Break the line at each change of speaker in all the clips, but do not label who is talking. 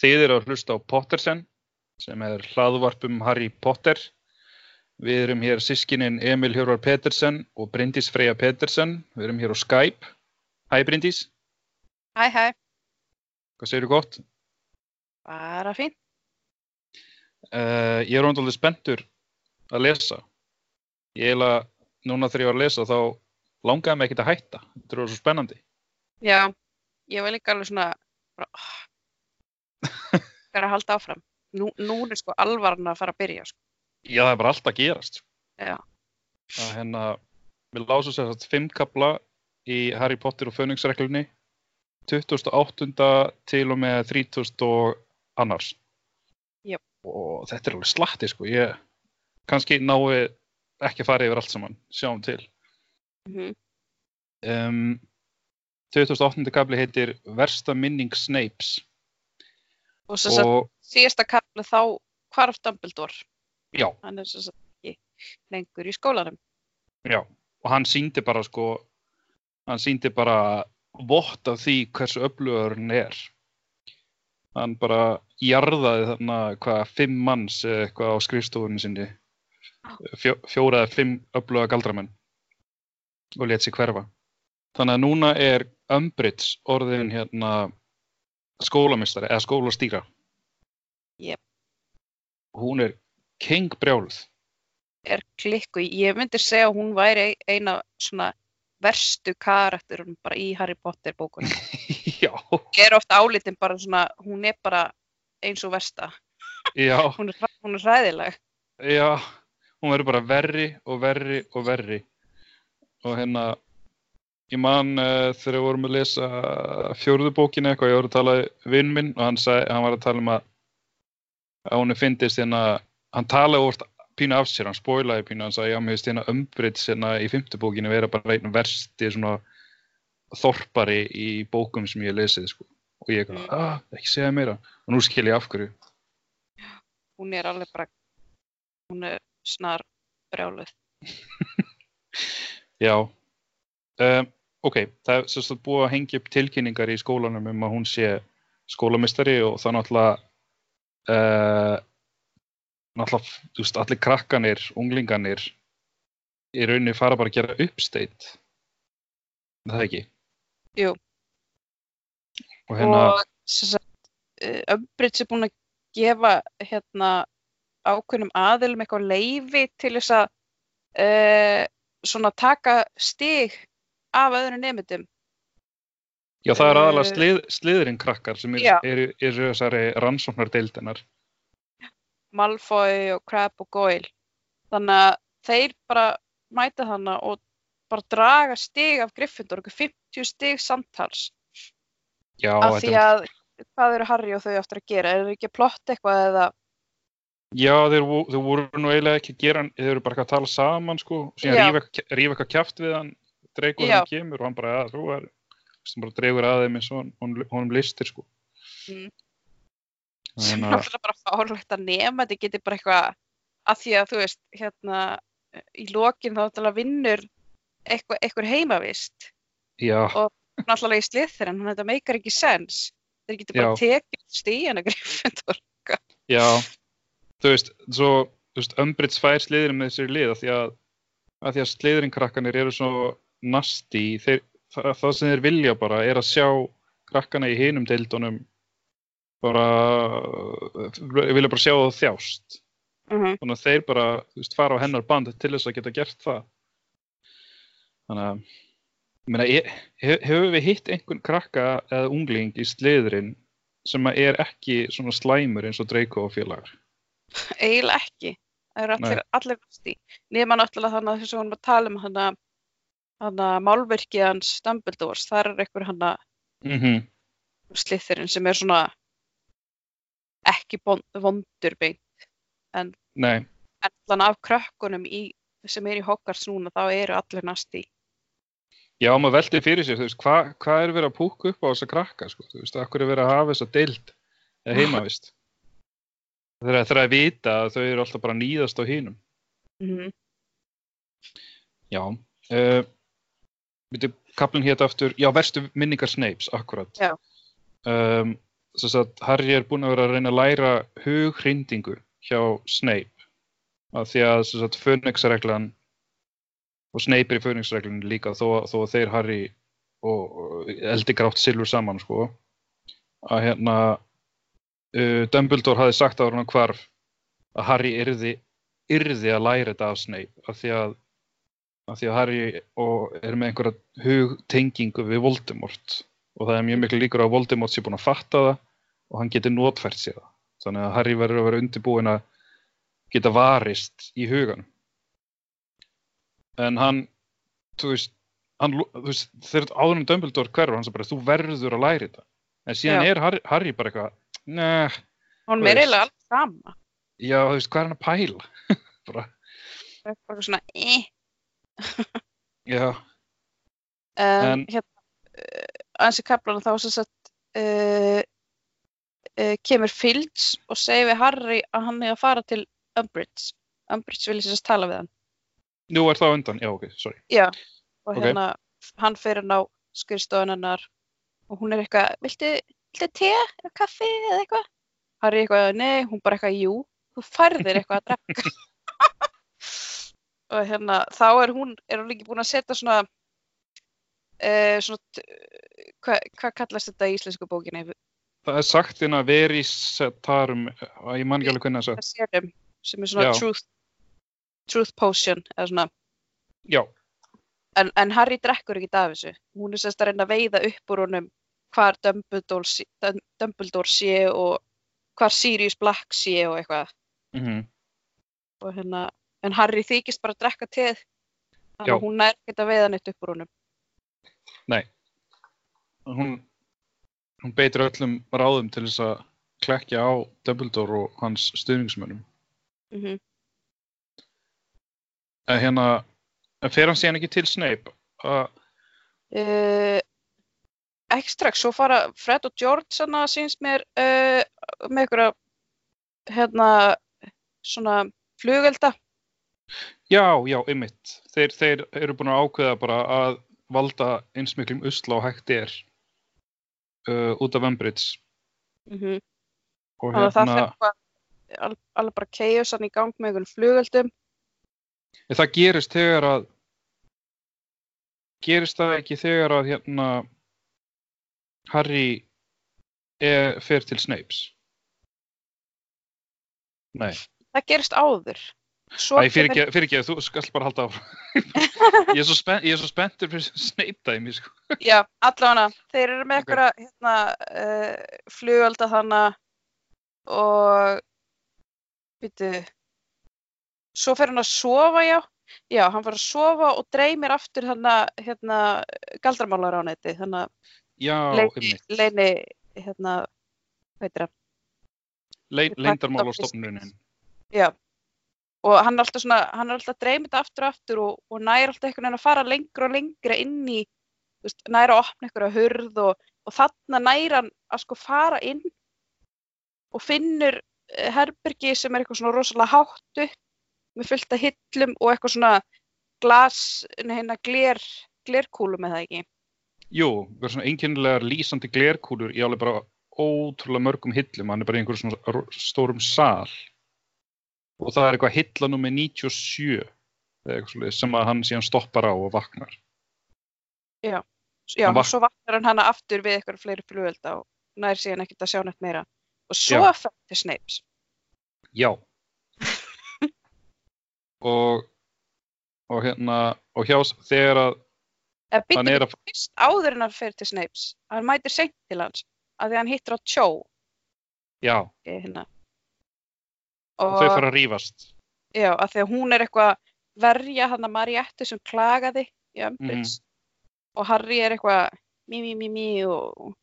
Þið eru að hlusta á Pottersen sem er hlaðvarpum Harry Potter. Við erum hér sískinin Emil Hjörvar Pettersen og Bryndís Freyja Pettersen. Við erum hér á Skype. Hæ Bryndís,
Hæ, hæ,
hvað segir þú gott?
bara fín.
Uh, ég er ondaldig spenntur að lesa. Ég eiginlega, núna þegar ég var að lesa þá langaði mig ekkert að hætta. Þetta er svo spennandi.
Já, ég var líka alveg svona, bara, oh, að halda áfram. Nú, nú er sko alvaran að fara að byrja, sko.
Já, það er bara allt að gerast.
Já,
að hérna, við lásum sér að fimm kapla í Harry Potter og Fönningsreglunni 28. til og með 30. og annars
Jöp.
og þetta er alveg slatti sko ég kannski nái ekki að fara yfir allt saman, sjáum til
mm
um, 28. kapli heitir Versta minning Snapes
og svo að síðasta kaplu þá hvarf Dumbledore.
já,
Hann er svo að ekki lengur í skólanum.
já og hann síndi bara sko hann síndi bara vott af því hversu öflugur hann er. Hann bara jarðaði þarna hvað fimm manns eitthvað á skrifstofunni sinni. Fjó, fjóra eða fimm öfluga galdramenn. Og let sig hverfa. Þannig að núna er Umbridge orðin hérna skólamistari eða skólastýra
Jep.
hún er king brjáluð
Er klikku, ég myndi segja að hún væri eina svona verstu karakterum bara í Harry Potter bókunum.
já,
Er ofta álitin bara svona, hún er bara eins og versta. Hún er, hún er hræðileg.
Já, hún verður bara verri og verri og verri. Og hérna, ég man uh, þegar við vorum að lesa fjórðu bókinu eitthvað, ég voru að tala við vinn minn og hann, sag, hann var að tala um að, að hún finnist hérna, hann talaði úr pínu af sér, hann spoilaði pínu, hann sagði, já, mér finnst hérna umbreyts hérna í fymtu bókinu vera bara einn versti svona þorpari í bókum sem ég lesið, sko. Og ég eitthvað,
Mm.
ah, ekki segja meira. Og nú skil ég af hverju.
Hún er alveg bara, hún er snar brjáluð.
Já, um, ok, það er sagt búið að hengja upp tilkynningar í skólanum um að hún sé skólamistari og það náttúrulega, uh, náttúrulega, þú veist, allir krakkanir, unglinganir, í rauninni fara bara að gera uppsteitt, Er það ekki?
Jú.
Og hérna,
og sagt, uh, Umbridge er búin að gefa hérna ákveðnum aðilum eitthvað leifi til þess að uh, svona taka stig af öðru nefndum.
já það er aðalega
eh,
slið, sliðurinn krakkar sem eru er, er þessari rannsóknardeildinar.
Malfoy og Crab og Goyle. Þannig að þeir bara mæta þannig og bara draga stig af Gryffindor, okkur 50 stig samtals.
Já,
af því
er-
að hvað eru Harry og þau aftur að gera? Er ekki að plotta eitthvað eða
Já, þeir, þeir voru nú eiginlega ekki að gera þeir eru bara að tala saman sko, og síðan rífa, eitthvað kjáft við hann, hann kemur og hann bara, að þú er, sem bara dreigur að þeim eins og honum, listir sko.
Mm. sem
að,
alltaf bara fárlegt að nema þetta geti bara eitthvað að því að þú veist hérna í lokin þá náttúrulega vinnur eitthvað, eitthvað heimavist.
Já,
Og- náttúrulega í slið þeirra en þetta meikar ekki sens. Þeir geti bara tekið stíðan að Gryffindor.
Já, þú veist, svo, þú veist, Umbridge fær sliðurinn með þessari lið af því að, að að sliðurinn krakkanir eru svo nasti, þeir, það, það sem þeir vilja bara er að sjá krakkana í hinum deildunum bara, vilja bara sjá það þjást.
mm -hmm.
þannig að þeir bara veist, fara á hennar band til þess að geta gert það þannig að meina, hef, hefur við hitt einhvern krakka eða ungling í sliðurinn sem að er ekki svona slæmur eins og Draco og félagar
eiginlega ekki Það eru allir, allir nasty. Nefna náttúrulega þannig að þess að við vorum að tala um hana, hana málverkið hans Dumbledores, þar er einhver hana
mm
slithirinn sem er svona ekki vondur beint.
Nei,
En þannig af krökkunum í, sem er í Hogwarts núna, þá eru allir nasty.
já, maður veldi fyrir sér, þú veist, hvað hva er verið að púka upp á þessa krakka, sko, þú veist, akkur er verið að hafa þessa deild eða heimavist. Það er að vita að þau eru alltaf bara nýðast á hinum.
Mm
Já, uh, við kaplinn hétt aftur, já, verstu minningar Snapes, akkurat. Um, þess að Harry er búinn að vera að reyna að læra hughrindingu hjá Snape. Af því að þess að Phoenix-reglan og Snape er í Phoenix-reglun líka þó, þó að þeir Harry og eldi grátt silfur saman sko. Að hérna uh, Dumbledore hafi sagt á hann hvarf að Harry yrði, yrði að læra þetta af Snape af því að, af því að Harry er með einhverja hugtengingu við Voldemort og það er mjög miklu líkur að Voldemort sé búinn að fatta það og hann geti notfært sér það þannig að Harry verður að vera undirbúinn að geta varist í hugan en hann þú veist, hann, veist þegar áður en Dumbledore hverfur hann svo bara þú verður að læra þetta en síðan
Já.
er Harry, Harry bara eitthvað Þú
er
veist.
eiginlega alveg sama.
já þú veist hvað er hann að pæla bara,
Það er bara svona, eh.
Já,
En,
En-
hérna, uh, aðeins í kaplana þá sem sagt, uh, uh, kemur Fields og segir við Harry að hann er að fara til Umbridge. Umbridge vilja sérst tala við hann.
nú er það undan já ok, sorry
Já. Og
Ok.
hérna, hann fyrir ná skrifstofun hennar og hún er eitthvað, viltu, viltu te eða kaffi eða eitthvað? Harry eitthvað, nei, hún bara eitthvað, jú, þú færðir eitthvað að drekka. og hérna, þá er hún, er hún líka búin að setja svona, uh, svona, hvað hva kallast þetta í íslensku bókinni?
það er sagt að veri setarum ég man ekki alveg hvernig það er sagt
sem er svona truth, truth potion, eða svona,
já,
en, en Harry drekkur ekki af þessu. Hún er sérst að reyna að veiða upp úr honum hvar Dumbledore, Dumbledore sé og hvar Sirius Black sé og eitthvað.
mm
Og hérna, en Harry þykist bara að drekka teð. Þannig að hún er ekkert að veiða neitt upp úr honum.
nei. Hún, hún beitir öllum ráðum til þess að klekja á Dumbledore og hans stuðningsmönnum.
Mm
en hérna en fer hann síðan ekki til Snape? Að
uh, ekki strax, svo fara Fred og George svona síns mér uh, með einhverja hérna svona flugelda
Já, já, einmitt. Þeir, þeir eru búin að ákveða bara að valda eins miklum usla og hægt er uh, út af Umbridge.
mm -hmm.
Og
að það
hérna,
fyrir al- alveg bara hann í gang með einhverjum flugeldum
það gerist þegar að, gerist það ekki þegar að hérna Harry er, fer til Snapes? Nei,
það gerist áður
Æ, fyrir ekki, fyrir ekki, þú skall bara halda áfram. ég, er svo spennt, spenntur fyrir Snape dæmi, sko.
Já, allavega, þeir eru með
Ok.
einhverja hérna, uh, flugölda þannig og býtu svo fer hann að sofa, já já, hann fer að sofa og dreymir aftur þannig hérna galdramálar á neti þannig
Já,
leini, leini hérna, hvað heitir hann
Lein,
Department of
Leindarmálastofnunin.
já og hann er alltaf svona, hann er alltaf að dreyma þetta aftur og aftur og, og nær alltaf einhvern veginn að fara lengra og lengra inn í þú veist, nær að opna einhverja hurð og, og þarna nær hann að sko fara inn og finnur eh, herbergi sem er eitthvað svona rosalega hátt upp með fullt af hillum og eitthvað svona glas, hérna gler glerkúlum eða ekki?
Jú, það er svona einkennilegar lýsandi glerkúlur í alveg bara ótrúlega mörgum hillum, hann er bara í einhverjum svona stórum sal og það er eitthvað hilla nummer 97 eða eitthvað sem að hann síðan stoppar á og vaknar.
já,
Hann vak-
svo vaknar hann hana aftur við eitthvað fleiri flugölda og nær síðan ekkert að sjá neitt meira og svo
Já.
fer til Snapes
Já. og og hérna og hjá þegar að
eða
hann
byttir
er að
fyrst áður en hann fer til Snapes hann mætir seint til hans af því að hann hittir á Cho
já,
eh, hérna.
Og
og
þau fara að rífast
já, að því að hún er eitthvað að verja hann að Mariettu sem klagaði í Umbridge og Harry er eitthvað mí, mí, mí, mí og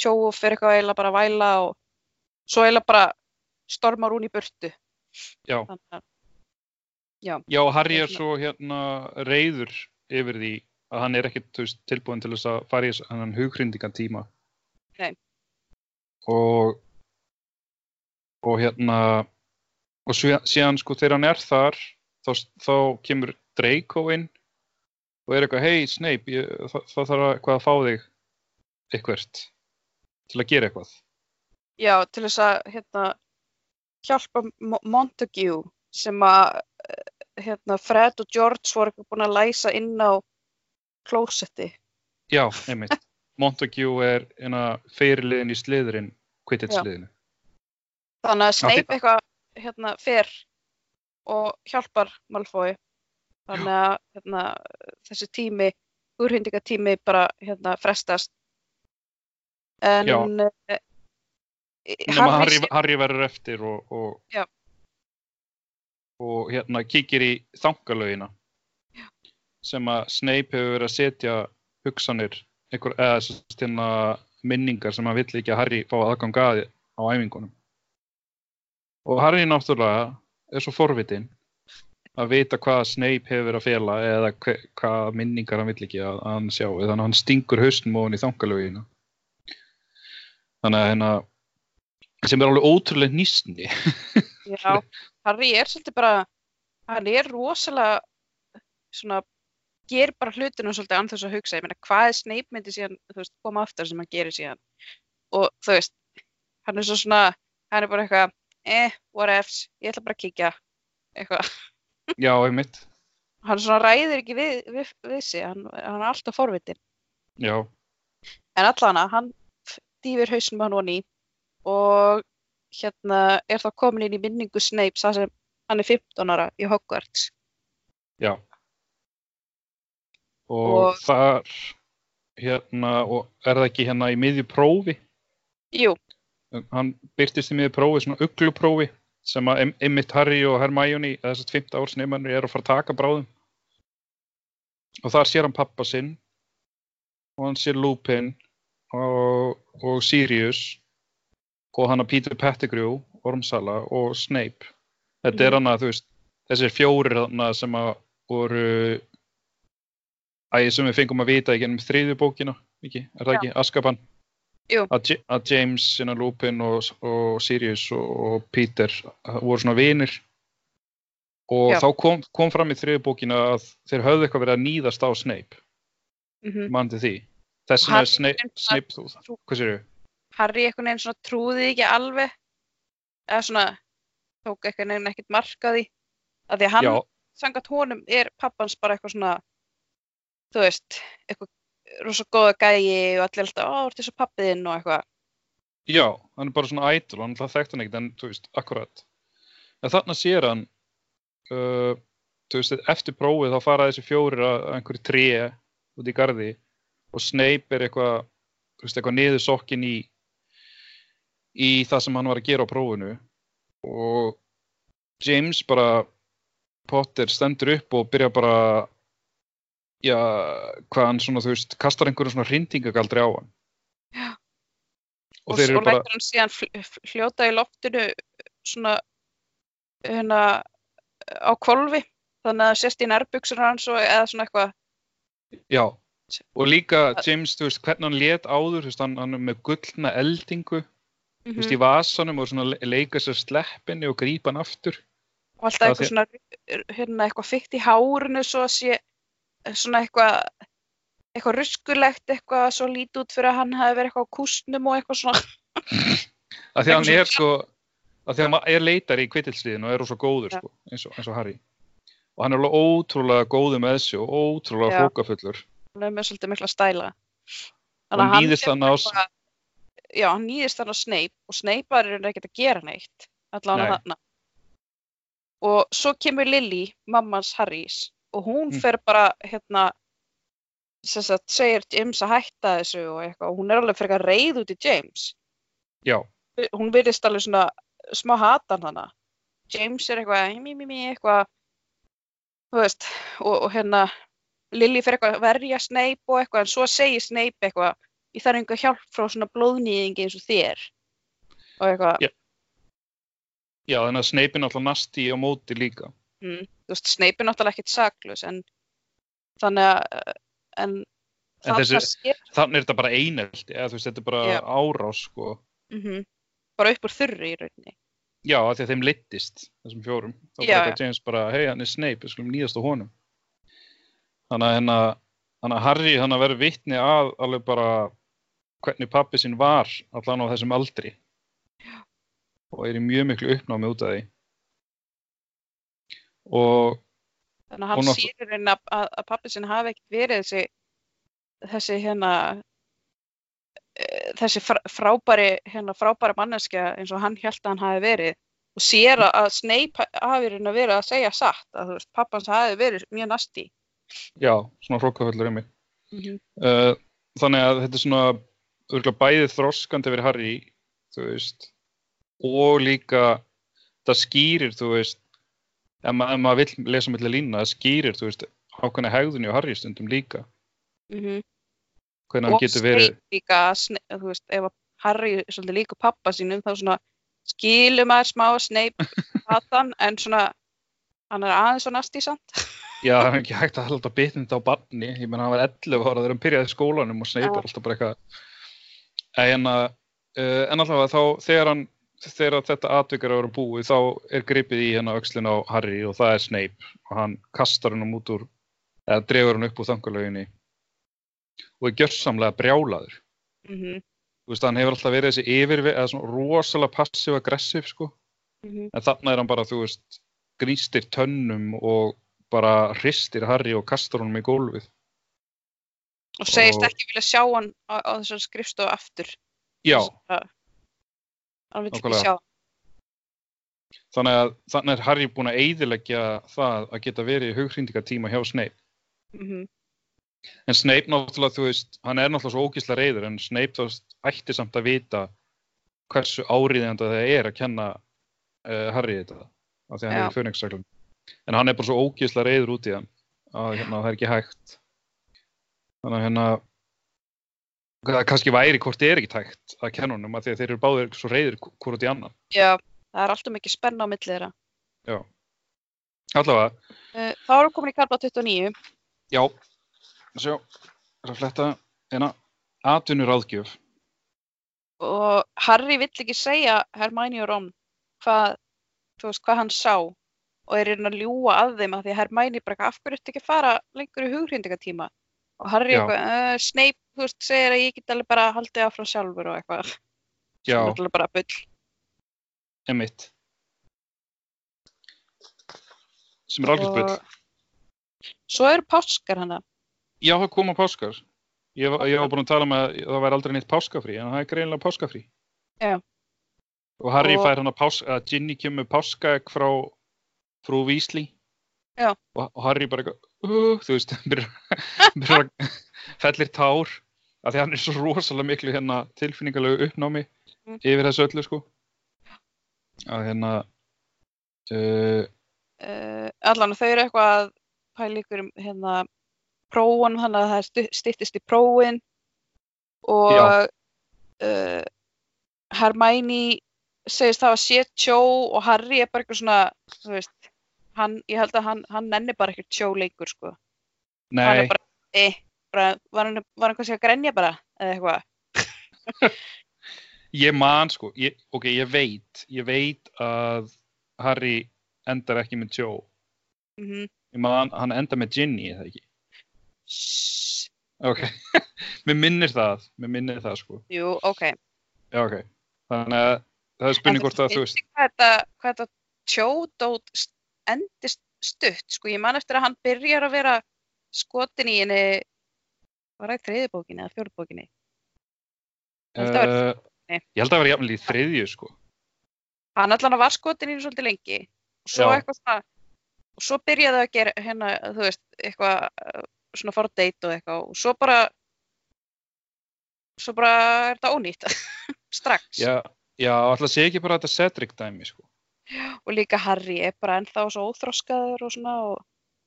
Tjóf er eitthvað eiginlega bara að væla og svo eiginlega bara stormar hún í burtu.
Já,
að, já,
já, Harry er
Hérna.
svo hérna reyður yfir því að hann er ekkert tilbúin til þess að fara í hann hughrindingan tíma.
Nei.
Og, og hérna, og síðan sko þegar hann er þar, þá, þá kemur Draco inn og er eitthvað, hei Snape, ég, það, það þarf að, eitthvað að fá þig eitthvert til að gera eitthvað.
já, til þess að hérna, hjálpa Mo- Montague sem að eh, hérna, Fred og George voru eitthvað búin að læsa inn á klósetti.
Já, einmitt. Montague er fyrirliðin í sliðurinn, quidditch
Já.
sliðinu.
Þannig að Snape eitthvað hérna, fer og hjálpar Malfoy. Þannig að hérna, þessi tími, úrhyndingatími bara hérna, frestast. En
Já.
eh,
Harry, Harry verður eftir og, og, og hérna kíkir í þangalögina sem að Snape hefur verið að setja hugsanir, einhver, eða hérna, minningar sem hann vill ekki að Harry fá aðgang að á æfingunum. Og Harry náttúrulega er svo forvitin að vita hvað Snape hefur verið að fela eða hve, hvað minningar hann vill ekki að, að hann sjá. Þannig að hann stingur haustum ofan í þangalögina. Þannig að hérna, sem er alveg ótrúlega nýstni.
Já, Harry er svolítið bara, hann er rosalega svona, ger bara hlutinu svolítið ann þess að hugsa, ég meina hvað er Snape myndi síðan, þú veist, koma aftur sem hann gerir síðan og þú veist, hann er svo svona, hann er bara eitthvað, eh, what ifs, ég ætla bara að kíkja, eitthvað,
Já, einmitt.
hann svona ræðir ekki við, við, við sig, hann, hann er alltaf forvitin,
Já,
en allana, hann dýfir hausnum hann onni og hérna er þá komin inn í minningu Snape, það sem hann er 15 ára í Hogwarts.
já. Og,
Og-
þar, hérna, og er það ekki hérna í miðju prófi?
Jú,
Hann byrtist í miðju prófi, svona ugluprófi, sem að em- einmitt Harry og Hermione, þessast 15 árs nefnarnir, eru að fara að taka bráðum. Og þar sér hann pappa sinn, og hann sér Lupin, og, og Sirius, og hann að Peter Pettigrew, Ormsala og Snape. Þetta er
Mhm.
hann að, þú veist, þessir fjórir þarna sem að voru æ, sem við fengum að vita í gennum þriðju bókina, ekki? Er það ekki? Askaban? Að, að James, Lupin og, og Sirius og, og Peter voru svona vinir. Og
Já.
þá kom, kom fram í þriðju bókina að þeir höfðu eitthvað verið að níðast á Snape,
mm
mandi því. Þess vegna
Harry
er Snape, Snape þú, hvað sér
Harry einhvern veginn svona trúði því ekki alveg. Eða svona tók einhvern veginn ekkert markaði að því. Að hann, sangat honum er pappans bara eitthvað svona þú veist, eitthvað rosa góða gæi og allir alltaf, ó, ertu svo pappiðinn og eitthvað.
Já, hann er bara svona idol, hann það þekkt hann ekkert en þú veist, akkurat. En þarna sér hann, uh, þú veist, eftir prófið þá fara þessi fjórir að einhverju tré út í garði og Snape er eitthvað, þú veist, eitthvað niður sokkin í, í það sem hann var að gera á prófinu. Og James bara, Potter stendur upp og byrja bara, já, hvað hann svona, þú veist, kastar einhverju svona hrindingagaldri á hann.
Já.
Og
og svo
bara,
lætur hann síðan fl- fl- fljóta í loftinu svona hérna á kvolfi þannig að það sést í nærbuxur hans og eða svona eitthvað
Já, og líka James, þú veist, hvernig hann lét áður, þú veist, hann, hann með gullna eldingu, þú veist, í
mhm,
vasanum og svona le- leika sér sleppinni og grípa hann aftur.
og alltaf eitthvað svona hérna eitthvað fykt í hárinu svo að sé svona eitthvað eitthvað ruskulegt eitthvað svo lítið út fyrir að hann hafi verið eitthvað á kústnum og eitthvað svona
Af því að hann er sko, af því að hann er leitar í kvittilsliðin og er svo góður, sko, eins og, eins og Harry. Og hann er alveg ótrúlega góður með þessu og ótrúlega
Já.
hrókafullur.
hann er með svolítið mikla stæla
Og hann nýðist hann á,
já, hann nýðist hann á Snape og Snape er ekkert að gera neitt allan
Nei.
að þarna og svo kemur Lily mammans Harrys og hún
Mm.
fer bara hérna sem sagt, segir James að hætta þessu og eitthvað og hún er alveg fyrir að reyð út í James
já,
hún virðist alveg svona smá hatan hana James er eitthvað, mí, mí, mí, eitthvað, þú veist, og, og hérna, Lily fyrir eitthvað að verja Snape og eitthvað, en svo segir Snape eitthvað, ég þarf einhver hjálp frá svona blóðnýðingi eins og þér. Og eitthvað,
Já. Já, þannig að Snape er náttúrulega nasti á móti líka.
Mm, þú veist, Snape er náttúrulega ekkert saklus, en þannig að, en
En
það
þessi-
það sér,
Þannig er þetta bara einelti, eða þú veist, þetta er bara
Já.
árás, sko.
mm bara upp úr þurru í rauninni.
Já, af því að þeim leittist, þessum fjórum. Þá
Já,
bara James bara, hei, hann er Snape, við skulum nýjast á honum. Þannig að hérna, þannig að Harry hann að vera vitni að alveg bara hvernig pappi sinn var allan á þessum aldri. Og er í mjög miklu uppnámi út af því. Og
Þannig að hann
Og
í rauninni að, að, að pappi sinn hafi ekkert verið þessi, þessi hérna, eh, þessi fr- frábæri, hérna, frábæri manneskja eins og hann held að hann hafi verið og sér að- Snape ha- hafi rauninni verið að segja satt, að veist, pappans hafi verið mjög nasti.
já, svona hrókaföllur um mig.
Mm -hmm.
Uh, þannig að þetta er svona örgulega bæði þroskandi fyrir Harry þú veist og líka það skýrir þú veist ef, ma maður vill lesa milli lína það skýrir þú veist ákveðna hegðunni á Harry stundum líka. Hvernig hann
Og
getur verið
líka, að þú veist, ef að Harry svolítið líka pappa sínum, þá svona skilur maður smá Snape hatan, en svona, hann er aðeins svo nasti samt.
já það er ekki hægt að halda bitnið á barni. Ég menn hann var 11 ára þegar hann byrjaði í skólanum og Snape er alltaf bara eitthvað en, uh, en allavega þá þegar hann þegar þetta atvikar að vera búið þá er gripið í hérna öxlin á Harry og það er Snape. Og hann kastar hann út úr eða dregur hann upp úr þangulauginni. Og er gjörsamlega brjálaður.
Mm
þú veist hann hefur alltaf verið þessi yfir eða svona rosalega passiv-aggressiv sko.
-hmm.
en þarna er hann bara þú veist grístir tönnum og bara hristir Harry og kastar honum í gólfið.
Og segist
Og-
ekki vilja sjá hann á, á þessar skrifstofu aftur.
Já,
Það- hann vil ekki
Nákvæmlega.
sjá
þannig að þannig er Harry búinn að eyðileggja það að geta verið í hughrindingatíma hjá Snape.
Mm -hmm.
en Snape náttúrulega, þú veist, hann er náttúrulega svo ógísla reyður en Snape þú veist, ætti samt að vita hversu áriðjandi það er að kenna uh, Harry þetta af því að hann
Já.
er í fönixreglum en hann er bara svo ógísla reyður út í hann að hérna, það er ekki hægt. Þannig að hérna það kannski væri hvort er ekki hægt að því að þeir eru báðir svo reyður hvort í annan.
Já, það er alltaf mikið spenna á milli þeirra.
Allavega,
uh, þá erum við komin í karpa 29
já. Sjá, er að fletta eina atvinnuráðgjöf.
Og Harry vill ekki segja Hermione og Ron hvað, þú veist, hvað hann sá og er hérna að ljúga að þeim að því að Hermione bara af hverju ertu ekki fara lengur í hughrindingatíma og Harry
Já.
eitthvað, uh, Snape, þú veist, segir að ég get alveg bara haldið áfram sjálfur og eitthvað
já,
sem er náttúrulega bara bull
emitt sem er algjört bull
Og svo eru páskar hana
Já, það koma páskar. Ég, ég var búin að tala með að það væri aldrei neitt páskafrí, en það er greinilega páskafrí.
Já.
Og Harry
Og-
fær hann að pás, að Ginny kemur páskaegg frá frú Weasley.
Já.
Og, Harry bara uh, þú veist, byrjar að fellir tár, af því hann er svo rosalega miklu hérna tilfinningalegu uppnámi
Mm.
yfir þessu öllu, sko. Að hérna, uh,
uh, allan þau eru eitthvað að pæla ykkur um hérna prófun þannig að það styttist í prófin og uh, Hermione segist það að sé tjó og Harry er bara eitthvað svona þú veist, hann, ég held að hann, hann nenni bara ekkert tjó leikur sko hann
nei,
er bara, eh, bara var, hann, var hann kannski að grenja bara eða eitthvað
ég man, sko, ég, ok, ég veit, ég veit að Harry endar ekki með Joe.
mm
Ég man, hann endar með Ginny, eða ekki?
-hmm.
Ok, mér minnir það, mér minnir það sko.
jú, ok
Já, ok. Þannig að það er spurning hvort að þú veist.
hvað þetta, tjódót st- endist stutt sko, ég man eftir að hann byrjar að vera skotin í henni var það í þriðibókinni eða fjórðbókinni Ég held að vera-
Uh, ég held að vera jafnvel í þriðju sko.
hann allan var skotin í henni svolítið lengi og svo
Já.
eitthvað svona og svo byrjaði að gera hérna, þú veist, eitthvað uh, svona á date og eitthvað og svo bara svo bara er þetta ónýtt strax
Já, já, alltaf sé ekki bara þetta Cedric dæmi sko.
og líka Harry er bara ennþá svo óþroskaður og svona og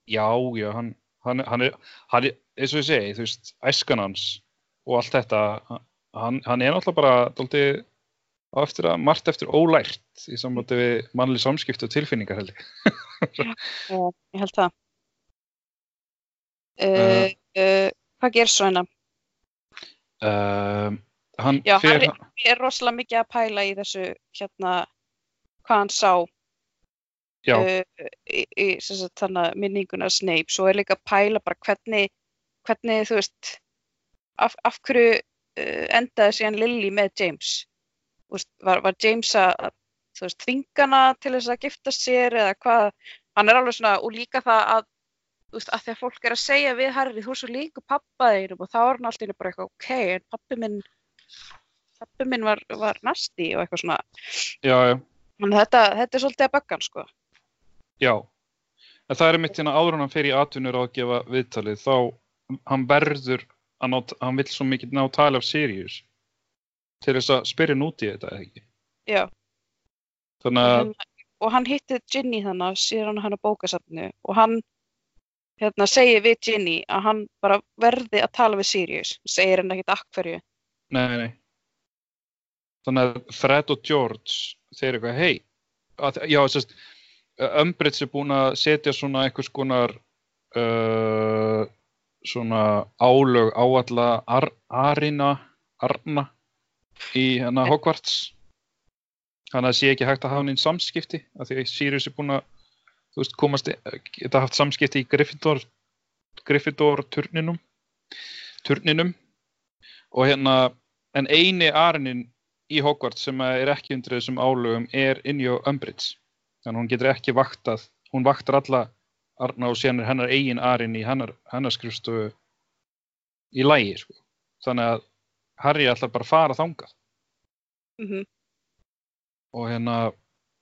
Já, já, hann, hann, hann, er, hann er, eins og ég segi, þú veist, æskan hans og allt þetta, hann, hann er náttúrulega bara dálítið á eftir að, margt eftir ólært í samvætti við mannli samskipti og tilfinningar held ég.
Já, ég held það. Uh, uh, hvað gerir svo hérna?
Uh, hann
Já,
fer,
Harry Ég er rosalega mikið að pæla í þessu hérna hvað hann sá í, í sagt, þarna, minninguna Snape svo er líka að pæla bara hvernig hvernig þú veist af, af hverju uh, endaði síðan Lily með James veist, var, var James að þvingana til þess að gifta sér eða hvað hann er alveg svona og líka það að veist, að því að fólk er að segja við Harry þú er svo líka pappa þeinum og þá er hann alltaf bara eitthvað ok, en pappi minn pappi minn var, var nasti og eitthvað svona
já, já,
þetta, þetta er svolítið að böggan sko.
já. En það er mitt hérna áður hann í atvinnur að gefa viðtalið, þá hann verður að ná, hann vill svo mikið ná tala af Sirius til þess að spyrja í þetta, eða ekki?
Já.
Þannig að,
og hann hitti Ginny þannig síðan hann á bókasafnu og hann hérna, segir við Ginny að hann bara verði að tala við Sirius segir hann ekkert akkverju
nei, nei. Þannig að Fred og George, þeir eitthvað, hei, að, já, sérst, Umbridge er búin að setja svona einhvers konar uh, svona álög á alla ar, arina, arna í hérna Hogwarts. Þannig að það sé ekki hægt að hafa neinn samskipti, af því að Sirius er búin að, þú veist, komast, geta haft samskipti í Gryffindor, Gryffindor turninum, turninum og hérna, en eini arinin í Hogwarts sem er ekki undir þessum álögum er á Umbridge. Þannig að hún getur ekki vaktað, hún vaktar alla Arna og er hennar eigin arin í hennar, hennar skrifstofu í lægi, sko. Þannig að Harry ætlar bara að fara þangað
mm
og hérna,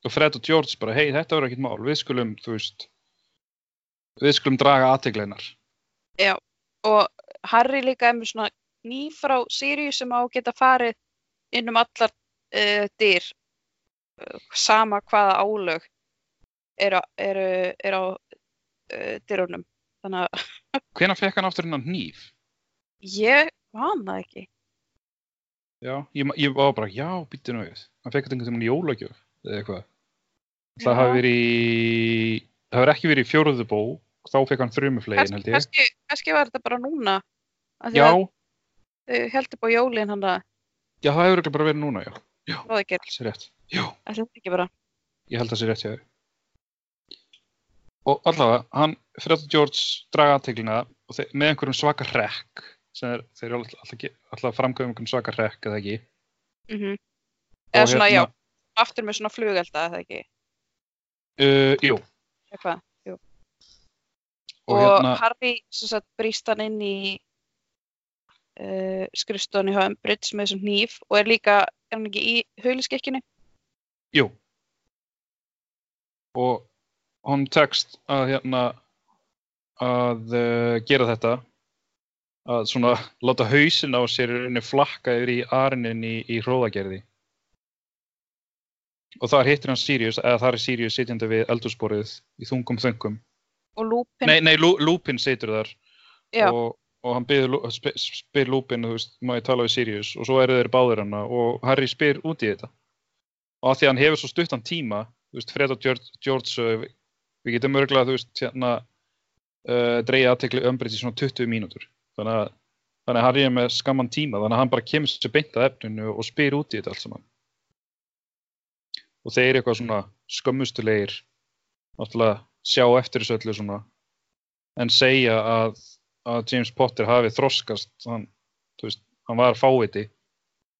og Fred og George bara, hei, þetta verður ekkert mál, við skulum, þú veist, við skulum draga aðtegleinar.
og Harry líka er með svona nýf frá Sirius sem á að geta farið inn um allar uh, dyr uh, sama hvaða álög eru er, er á uh, dyrunum þannig að
Hvenær fekk hann aftur hennan hníf?
ég man það ekki
Já, ég, ég var bara, já, býttu nú við. Hann fekk þetta einhvern veginn í jólagjöf eða eitthvað. Það
Já.
hafi verið í, það hafi ekki verið í fjóruðu bók, þá fekk hann þrjumuflegin held ég.
kannski, var þetta bara núna
Já,
þau heldur upp á jólin hann að
já, það hefur örugglega bara verið núna, já.
það ekki,
Það sé rétt. Já,
ekki
ég held að það sé rétt, já. Og allavega, hann, Fred og George draga aðteglina og þeir, með einhverjum svaka rekk, sem er, þeir eru alltaf, alltaf, framkvæmum einhverjum svaka rekk, eða ekki.
mm
Og
eða svona,
hérna-
já, aftur með svona flugelda eða ekki,
Uh, jú,
eða hvað
og,
og,
hérna,
Harry sem sagt brýst hann inn í uh, skrifstofan í Hömbridge með þessum hníf og er líka, er hann ekki í hauliskekkinu?
jú. Og hún tekst að hérna að uh, gera þetta. Að svona láta hausinn á sér flakka yfir í arinin í, í hróðagerði. Og þar hittir hann Sirius eða þar er Sirius sitjandi við eldursporið í þungum þöngum.
Og Lúpin,
nei, nei, Lú- Lupin situr þar. Og, og hann byður, Lú- sp spyr Lupin, þú veist, má ég tala við Sirius? Og svo eru þeir báðir hana og Harry spyr út í þetta. Og að því að hann hefur svo stuttan tíma þú veist, Fred og George, George við, getum örgulega, þú veist, hérna uh, dreigja aðtekli ömbrið í svona 20 mínútur. Þannig að, þannig að Harry er með skamman tíma þannig að hann bara kemur sér beint að efninu og spyr út í þetta allt saman. Og þeir eitthvað svona skömmustulegir náttúrulega sjá eftir þessu öllu svona en segja að, að James Potter hafi þroskast hann, þú veist, hann var fáviti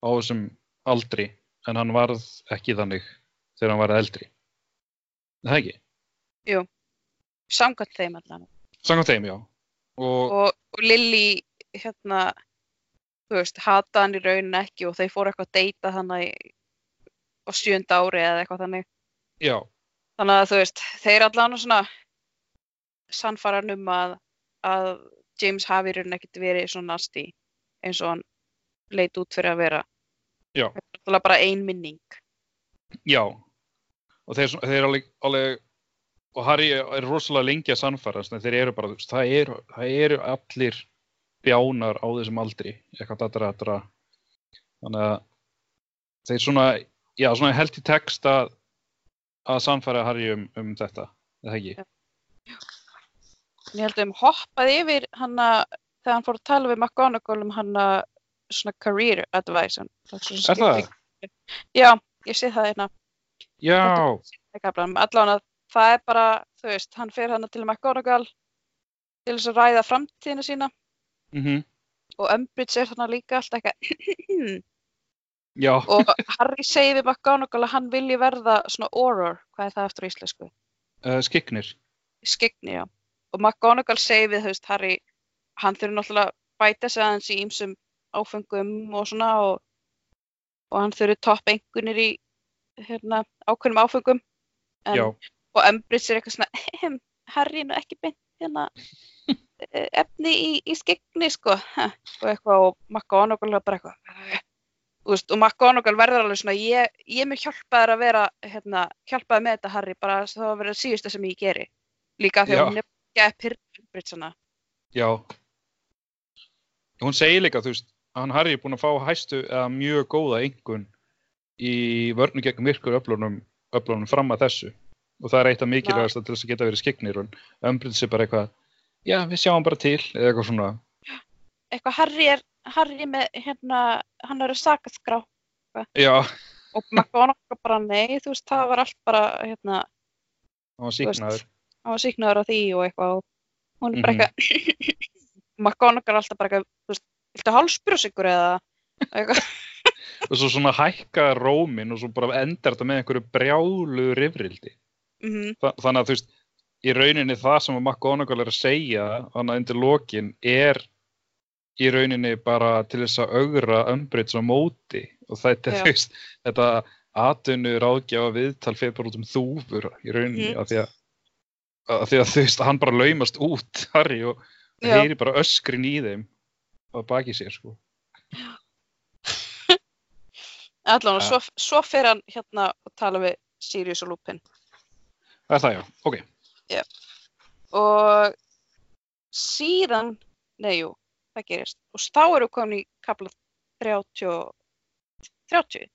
á þessum aldri en hann varð ekki þannig þegar hann var eldri. Er það ekki?
samkvæmt þeim allan.
Samkvæmt þeim, já og,
Og, og Lily, hérna, þú veist, hata hann í raunin ekki og þau fóru eitthvað að deyta hann á sjönda ári eða eitthvað þannig.
já,
Þannig að þú veist, þeir allan svona sannfæran um að, að James hafi í raunin ekkert verið svona nasti eins og hann leit út fyrir að vera.
Já.
Þetta er bara ein minning.
já og þeir, þeir alveg, alveg og Harry er rosalega lengi að sannfærast en þeir eru bara, það eru, það eru allir bjánar á þessum aldri eitthvað datra, datra þannig að þeir svona já, svona held í text að að sannfæra Harry um, um þetta eða ekki?
Ég held að um hoppaði yfir hann þegar hann fór að tala við McGonagall um hann svona career advice. er
það?
Já, ég sé það hérna.
Já,
Allan að það er bara, þú veist, hann fer hann til McGonagall til þess að ræða framtíðina sína
mhm,
og Umbridge er þannig líka alltaf eitthvað og Harry segir við McGonagall að hann vilji verða svona auror, hvað er það eftir íslensku?
uh, skiknir
Skegni, já. Og McGonagall segir við, þú veist, Harry, hann þurfi náttúrulega bæta sig aðeins í ýmsum áfengum og svona og, og hann þurfi topp einhvernir í hérna, ákveðnum áfengum. En,
já,
Og Umbridge er eitthvað svona, Harry er nú ekki beint hérna eh, efni í, í skegni, sko. Og eitthvað, og McGonagall er bara eitthvað, veist, og McGonagall verður alveg svona, ég, ég mér hjálpa þér að vera, hérna, hjálpa þér með þetta, Harry, bara það var verið síðustu sem ég geri. Líka því að hún er ekki að pyrra Umbridge hana.
já hún segir líka, þú veist hann Harry er búinn að fá hæstu eða mjög góða einhvern í vörnu gegn myrkur öflunum, öflunum fram að þessu og það er eitt af mikilvægast til þess að geta verið skiknir og umbreyðs er bara eitthvað já, við sjáum bara til, eða eitthvað svona.
Eitthvað, Harry er, Harry með, hérna, hann eru sakaskrá
já,
og McGonagall bara, nei, þú veist, það var allt bara, hérna,
hann var síknaður
hann var síknaður á því og eitthvað og hún er bara eitthvað McGonagall er alltaf bara eitthvað þú veist, viltu hálsbrjós ykkur eða? Eitthvað,
og svo svona hækka rómin og svo bara endar þetta með einhverju brjálu rifrildi
mm
Þa, þannig að þú veist, í rauninni það sem að McGonagall er að segja þannig að undir lokin er í rauninni bara til þess að augra umbreyts á móti. Og þetta, þú veist, þetta atvinnu ráðgjafa viðtal fyrir bara út um þúfur í rauninni
Mhm.
af því að af því að þú veist, hann bara laumast út Harry og heyri bara öskrin í þeim á baki sér sko.
Allan og
Ja.
svo, svo fer hann hérna og tala við Sirius og Lupin
Það er það já, ok.
Og síðan, nei jú, það gerist. Og þá eru komin í kapla 30 30,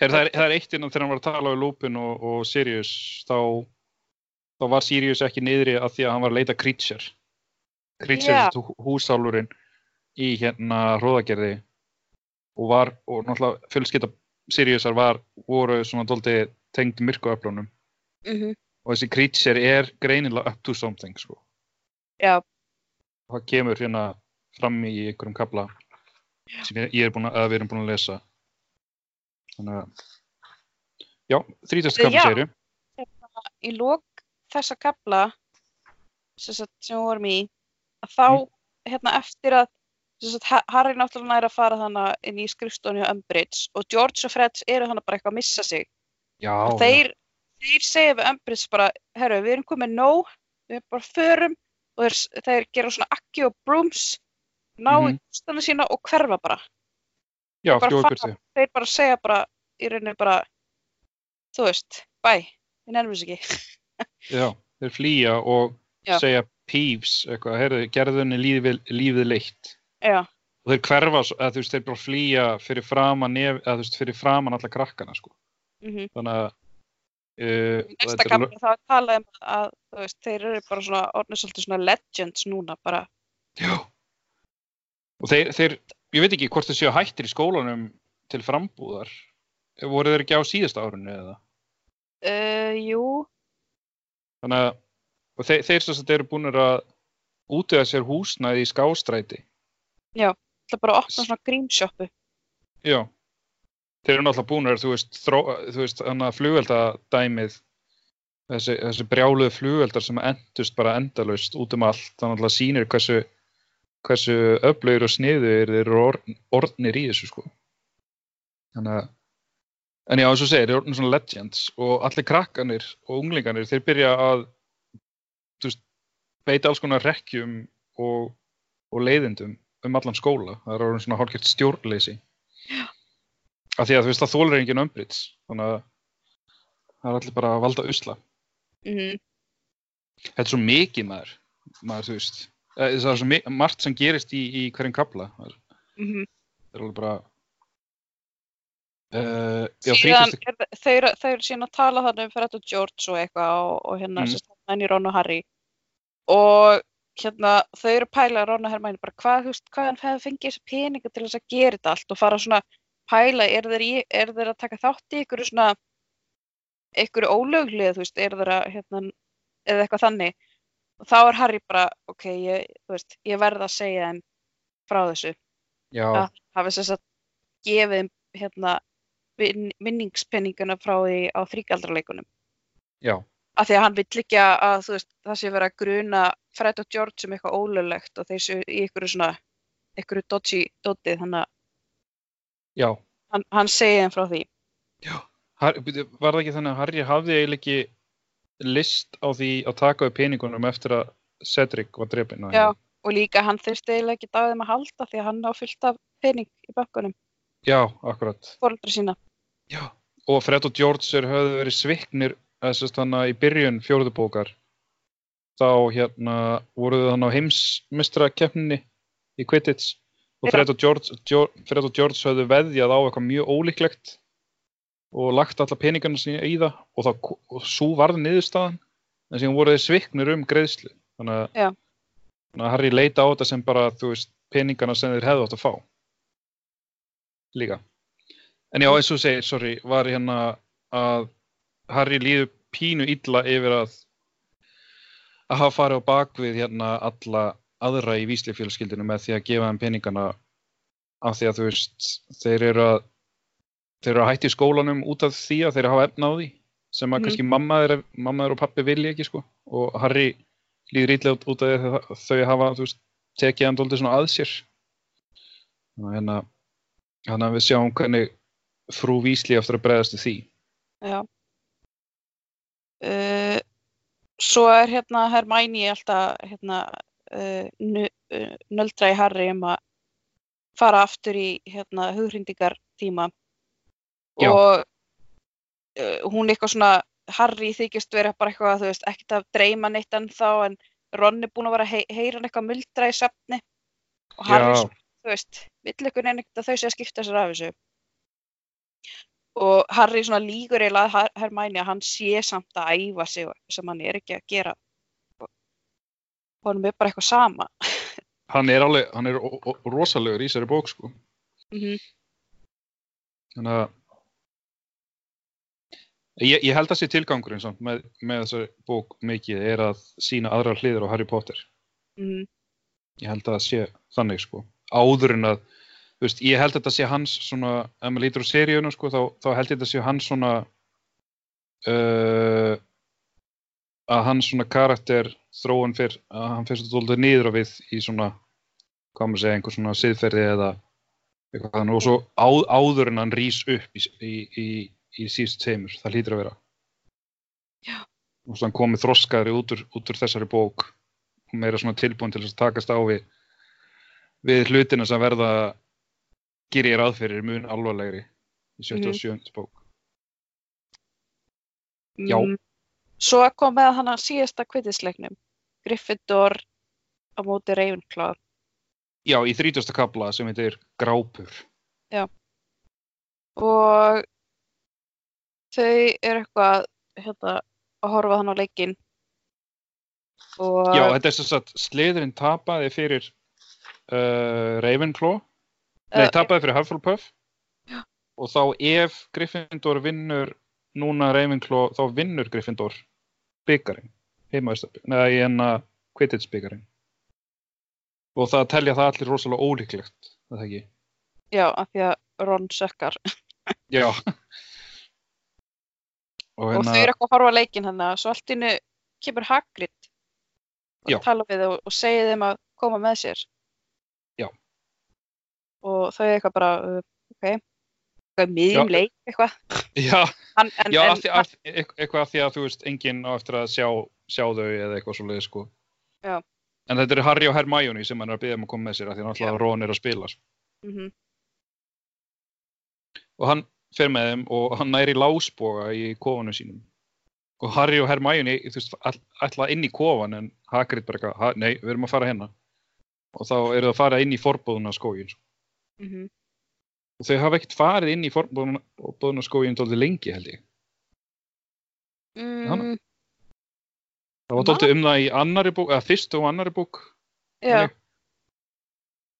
Her, það, er, það er eitt innan þegar hann var að tala við Lupin og, og Sirius þá, þá var Sirius ekki niðri af því að hann var að leita Creature. Creature
Já.
húsálurinn í hérna hróðagerði og var, og náttúrulega fjölskylda Siriusar var, voru svona dóldi tengd myrkuöflunum
mm
og þessi Creature er greinilega up to something sko.
já,
og það kemur hérna fram í einhverjum kabla sem ég, er búin að, að við erum búin að lesa þannig að já, 30. kabla
Já.
séru
í lok þessa kapla sem, sem við vorum í að þá, hérna eftir að Harry náttúrulega er að fara þannig inn í skrifstónu á Umbridge og George og Fred eru þannig bara eitthvað að missa sig
já,
þeir, þeir segja við Umbridge bara, herru, við erum komið nóg við erum bara förum og þeir, þeir gera svona akki og brooms ná í
Mhm.
hústana sína og hverfa bara.
Já, burtu
þeir bara segja bara, í rauninni bara þú veist, bæ við nefnum þess ekki.
Já, þeir flýja og
Já.
segja Peeves, eitthvað, heyrðu, gerðunni lífið, lífið leitt.
Já,
og þeir hverfa, eða þú veist, þeir bara flýja fyrir framan, nef, eða þú veist, fyrir framan alla krakkana, sko,
mhm
þannig að uh,
næsta kapla þá er talað um að veist, þeir eru bara svona orðnir svolítið svona legends núna bara
Já. Og þeir, þeir, ég veit ekki hvort þeir séu hættir í skólanum til frambúðar. Voru þeir ekki á síðasta árunni eða?
uh, jú,
Þannig að, þeir, þeir sem sagt eru búin að útöða sér húsnæði í skástræti.
það er bara að opna svona grímsjóppu
Já. Þeir eru náttúrulega búin að, þú veist, þró, þú veist, hann að flugveldadæmið, þessi, þessi brjáluðu flugveldar sem endust bara endalaust út um allt, þannig að sýnir hversu, hversu öflögur og sniður þeir eru orð, orðnir í þessu, sko. Þannig að, en já, eins og segir, þeir eru orðnir svona legends og allir krakkanir og unglinganir, þeir byrja að, veist, beita alls konar rekkjum og, og leiðindum um allan skóla. Það er orðin svona hálfgert stjórnleysi af því að þú veist það þólar enginn umbrits þannig að Það er allir bara að valda usla.
mhm,
Þetta er svo mikið maður, maður. Eh, Það er svo margt sem gerist í, í hverjum kapla. Það er,
mhm.
það er alveg bara... Uh, já,
síðan
30.
er, þe- þau, eru- síðan að tala þannig um Fred og George og eitthvað og, og hérna mm. sérst henni Ron og Harry og hérna þau eru að pæla Ron og Hermæni bara hvað, hvaðan hefði fengið þessi peninga til þess að gera þetta allt og fara svona pæla, er þeir, í, er þeir að taka þátt í ykkur svona ykkur ólöglið, þú veist, er þeir að hérna, eða eitthvað þannig. Og þá er Harry bara, ok, ég, þú veist, ég verð að segja þeim frá þessu.
Já,
að hafi þess að gefið þeim hérna vin- vinningspenninguna frá því á þrýgaldraleikunum
já,
af því að hann vill ekki að að, þú veist, það sé verið að gruna Fred og George um eitthvað ólöglegt og þeir séu í ykkur svona ykkur dodgy dotið þannig að
já.
hann, hann segi þeim frá því
byrju, var það ekki þannig að Harry hafði eiginlega ekki list á því að taka upp peningunum eftir að Cedric var drefin?
Já. og líka hann þurfti eiginlega ekki þeim að halda því að hann á fullt af pening í bakkunum,
Já, akkurat.
fóreldra sína
Já. Og Fred og George er, höfðu verið sviknir þess að í byrjun fjóruðu bókar. Þá hérna voruðu þannig á heimsmystra keppninni í Quidditch og. Fred og, George, Fred og George höfðu veðjað á eitthvað mjög ólíklegt og lagt alla peningarna sína í það og, það, og svo varði niðurstaðan en síðan voru þeir sviknir um greiðslu. Þannig að, þannig að Harry leita á þetta sem bara veist peningana sem þeir hefðu átt að fá. Líka. En já eins og segir, sorry, var hérna að Harry líður pínu illa yfir að að hafa farið á bakvið hérna alla aðra í víslifjölskyldinu með því að gefa þeim peningana af því að þú veist þeir eru að þeir eru að hætti skólanum út af því að þeir hafa efna á því sem að
Mhm.
kannski mamma þeir, mamma þeir og pappi vilja ekki sko og Harry líður illa út, af því að þau- hafa þú veist tekið hann dóldi svona að sér þannig að hérna þannig að við sjáum hvernig frú Vísli eftir að bregðast því
Já. Uh, svo er hérna Hermæni alltaf hérna, nöldra í Harry um að fara aftur í hérna, hughrindingar tíma
Já.
og uh, hún eitthvað svona Harry þykist vera bara eitthvað þú veist, ekkert að dreyma neitt ennþá en Ron er búin að vera að hei heyra eitthvað muldra í svefni og Harry
Já.
þú veist, vill ykkur neina ekkert að þau sé að skipta sér af þessu og Harry svona lígur eiginlega að Her- Hermione að hann sé samt að æfa sig sem hann er ekki að gera honum er bara eitthvað sama.
Hann er alveg, hann er rosalegur í þessari bók sko.
Mm
þannig að ég, ég held að sé tilgangurinn samt með, með þessari bók mikið er að sína aðrar hliður á Harry Potter.
-hmm.
ég held að það sé þannig sko. Áður en að veist, ég held að þetta sé hans svona, ef maður lítur á seríuna sko, þá, þá held ég að þetta sé hans svona uh, að hans svona karakter þróun fyrr, að hann fyrst að dólda niður á við í svona hvað maður segja, einhver svona siðferði eða eitthvað þannig og svo á, áður en hann rís upp í, í, í, í síðust teimur, það hlýtur að vera
Já.
og svo hann komið þroskaðri út úr, út úr þessari bók og meira svona tilbúin til að takast á við við hlutina sem verða gerir fyrir mun alvarlegri í 77. bók Já.
Mm. Svo kom með hann að síðasta kvittisleiknum Gryffindor á móti Ravenclaw.
Já, í 30. kapla sem heitir Grápur.
Og þau eru eitthvað hérna, að horfa hann á leikinn. Og
Já, þetta er sem sagt sliðurinn tapaði fyrir uh, Ravenclaw. Nei,
Eh,
tapaði fyrir Hufflepuff.
Já.
og þá ef Gryffindor vinnur núna Ravenclaw, þá vinnur Gryffindor byggarinn neða í enna Quidditch byggarinn og það telja það allir rosalega ólíklegt það ekki?
já, af því að Ron sökkar
Já og
og
hérna
þau eru eitthvað að horfa á leikinn hann svo allt innu kemur Hagrid
Já.
og tala við þau og segir þeim að koma með sér
Já.
og þau eru eitthvað bara uh, ok, miðjum leik eitthvað.
Já,
hann, en,
já
en,
því, af, eit- eitthvað af því að þú veist enginn á eftir að sjá, sjá þau eða eitthvað svo leið sko.
Já.
En þetta eru Harry og Hermione sem hann er að byggja um að koma með sér af því að náttúrulega Ron er að spila sko.
mm
og hann fer með þeim og hann næri lásboga í kofunum sínum. Og Harry og Hermione þú veist, all- ætla inn í kofan en Hagrid bara eitthvað, "Ha, nei, við erum að fara hérna. Og þá eru það að fara inn í forbúðuna skógin
mhm.
Og þau hafa ekkert farið inn í forbúðuna skógin dóldi lengi held ég
Mm,
það var dóldi um það í annari bók eða fyrstu og annari bók
já,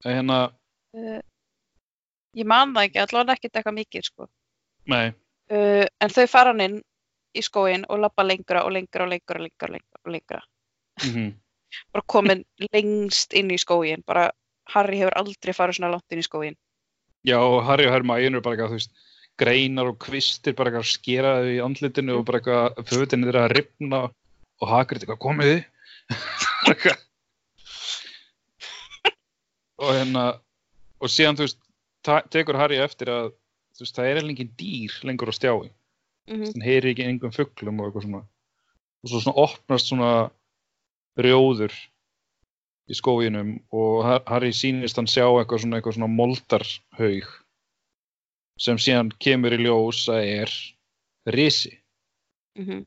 hérna,
uh, ég man það ekki, allavega ekkert eitthvað mikið, sko.
nei,
Uh, en þau fara hann inn í skóin og lappa lengra og lengra og lengra og lengra og lengra, og lengra.
mm
Bara komin lengst inn í skóin, bara Harry hefur aldrei farið svona langt inn í skóin.
Já Harry og Hermione eru bara eitthvað, þú veist greinar og kvistir bara eitthvað að skera þau í andlitinu og bara eitthvað fötin þeirra að ripna og Hagrid eitthvað komið þið. Bara eitthvað. og hérna og síðan þú veist tekur Harry eftir að þú veist, það er eiginlega engin dýr lengur á stjái.
Mm
hann heyri ekki engum fugglum og eitthvað svona. Og svo svona opnast svona rjóður í skóginum og Har- Harry sýnist hann sjá eitthvað svona, eitthvað svona moldarhaug sem síðan kemur í ljós að er risi.
-hmm.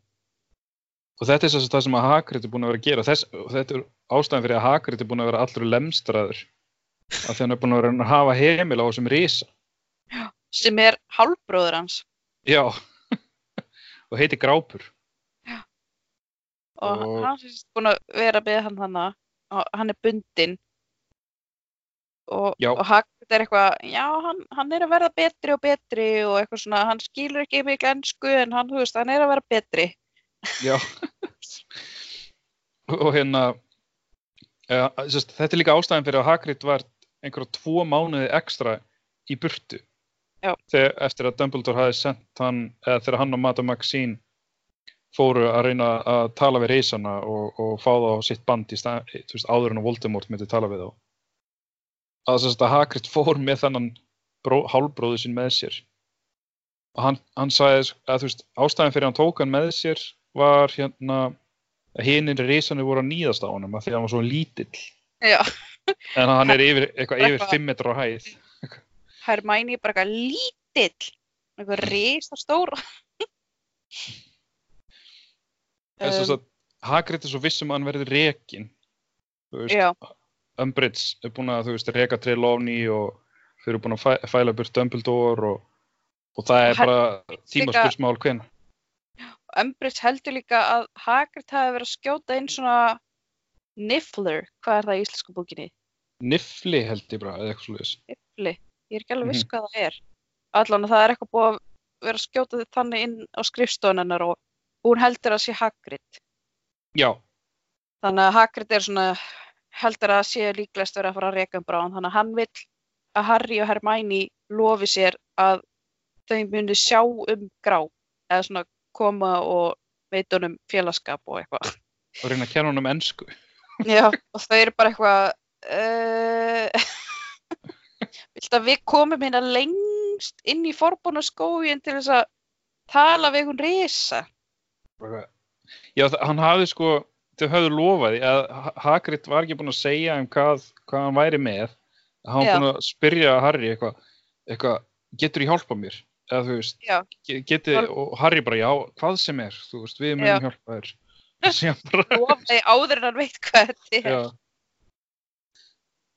og þetta er að það sem að Hagrid er búin að vera að gera. Þess, og þetta er ástæðan fyrir að Hagrid er búin að vera allur lemstraður að því hann er búin að vera að hafa heimil á þessum risa.
Sem er hálfbróður hans.
já. Og heiti Grápur.
Og
Og-
hann er búin að vera með hann hana og hann er bundinn. Og, og Hagrid er eitthvað já, hann, hann er að verða betri og betri og eitthvað svona, hann skilur ekki mikið ennsku en hann, þú veist, hann er að vera betri.
Já. Og hérna ja, sest, þetta er líka ástæðan fyrir að Hagrid var einhverja tvo mánuði ekstra í burtu. Þegar, eftir að Dumbledore hafi sendt hann eða þegar hann og Madame Maxine fóru að reyna að tala við reysana og, og fá þá á sitt band í stað, þú veist, áður en að Voldemort myndi tala við þá. Að þess að Hagrid fór með þennan bró, hálbróðu sín með sér. Og hann, hann sagði að þú veist, ástæðan fyrir hann tók hann með sér var hérna að hinir risanir voru að nýðast á honum af því að hann var svo lítill.
Já,
en hann er yfir, eitthvað yfir
Eitthvað-
5 metra á hæð.
Hermæni er bara eitthvað lítill eitthvað risa stór
en þess að Hagrid er svo vissum að hann verði rekin þú veist, Umbridge er búin að þú veist reka Trelawney og þau eru búin að fæ, fæla burt Dumbledore og, og það er bara tímaspursmál hven
Umbridge heldur líka að Hagrid hafi verið að skjóta inn svona Niffler, hvað er það í íslensku bókinni?
Nifli held ég bara, eða eitthvað slúðis
Niffli, ég er ekki alveg viss
Mhm.
hvað það er. Allan að það er eitthvað búið að vera að skjóta þið þannig inn á skrifstofunennar og hún heldur að sé Hagrid.
Já,
þannig að Hagrid er svona heldur að sé líklegast verið að fara að reka um bráðan. Þannig að hann vill að Harry og Hermione lofi sér að þau muni sjá um grá eða svona koma og veita honum félagskap og eitthvað.
Og reyna að kenna honum ennsku
Já, og þau eru bara eitthvað uh, Viltu að við komum hérna lengst inn í forbúna skóin til þess að tala við einhvern
Bara- Já, hann hafði sko, þau höfðu lofaði að Ha- Hagrid var ekki búin að segja um hvað, hvað hann væri með. Hann
Já.
var búin að spyrja Harry eitthvað, eitthvað, getur ég hjálpa mér? Eða þú veist,
Já.
ge- geti, og Harry bara, já, hvað sem er, þú veist, við
Já.
munum hjálpa þér.
Lofaði áður en hann veit hvað þetta er
já.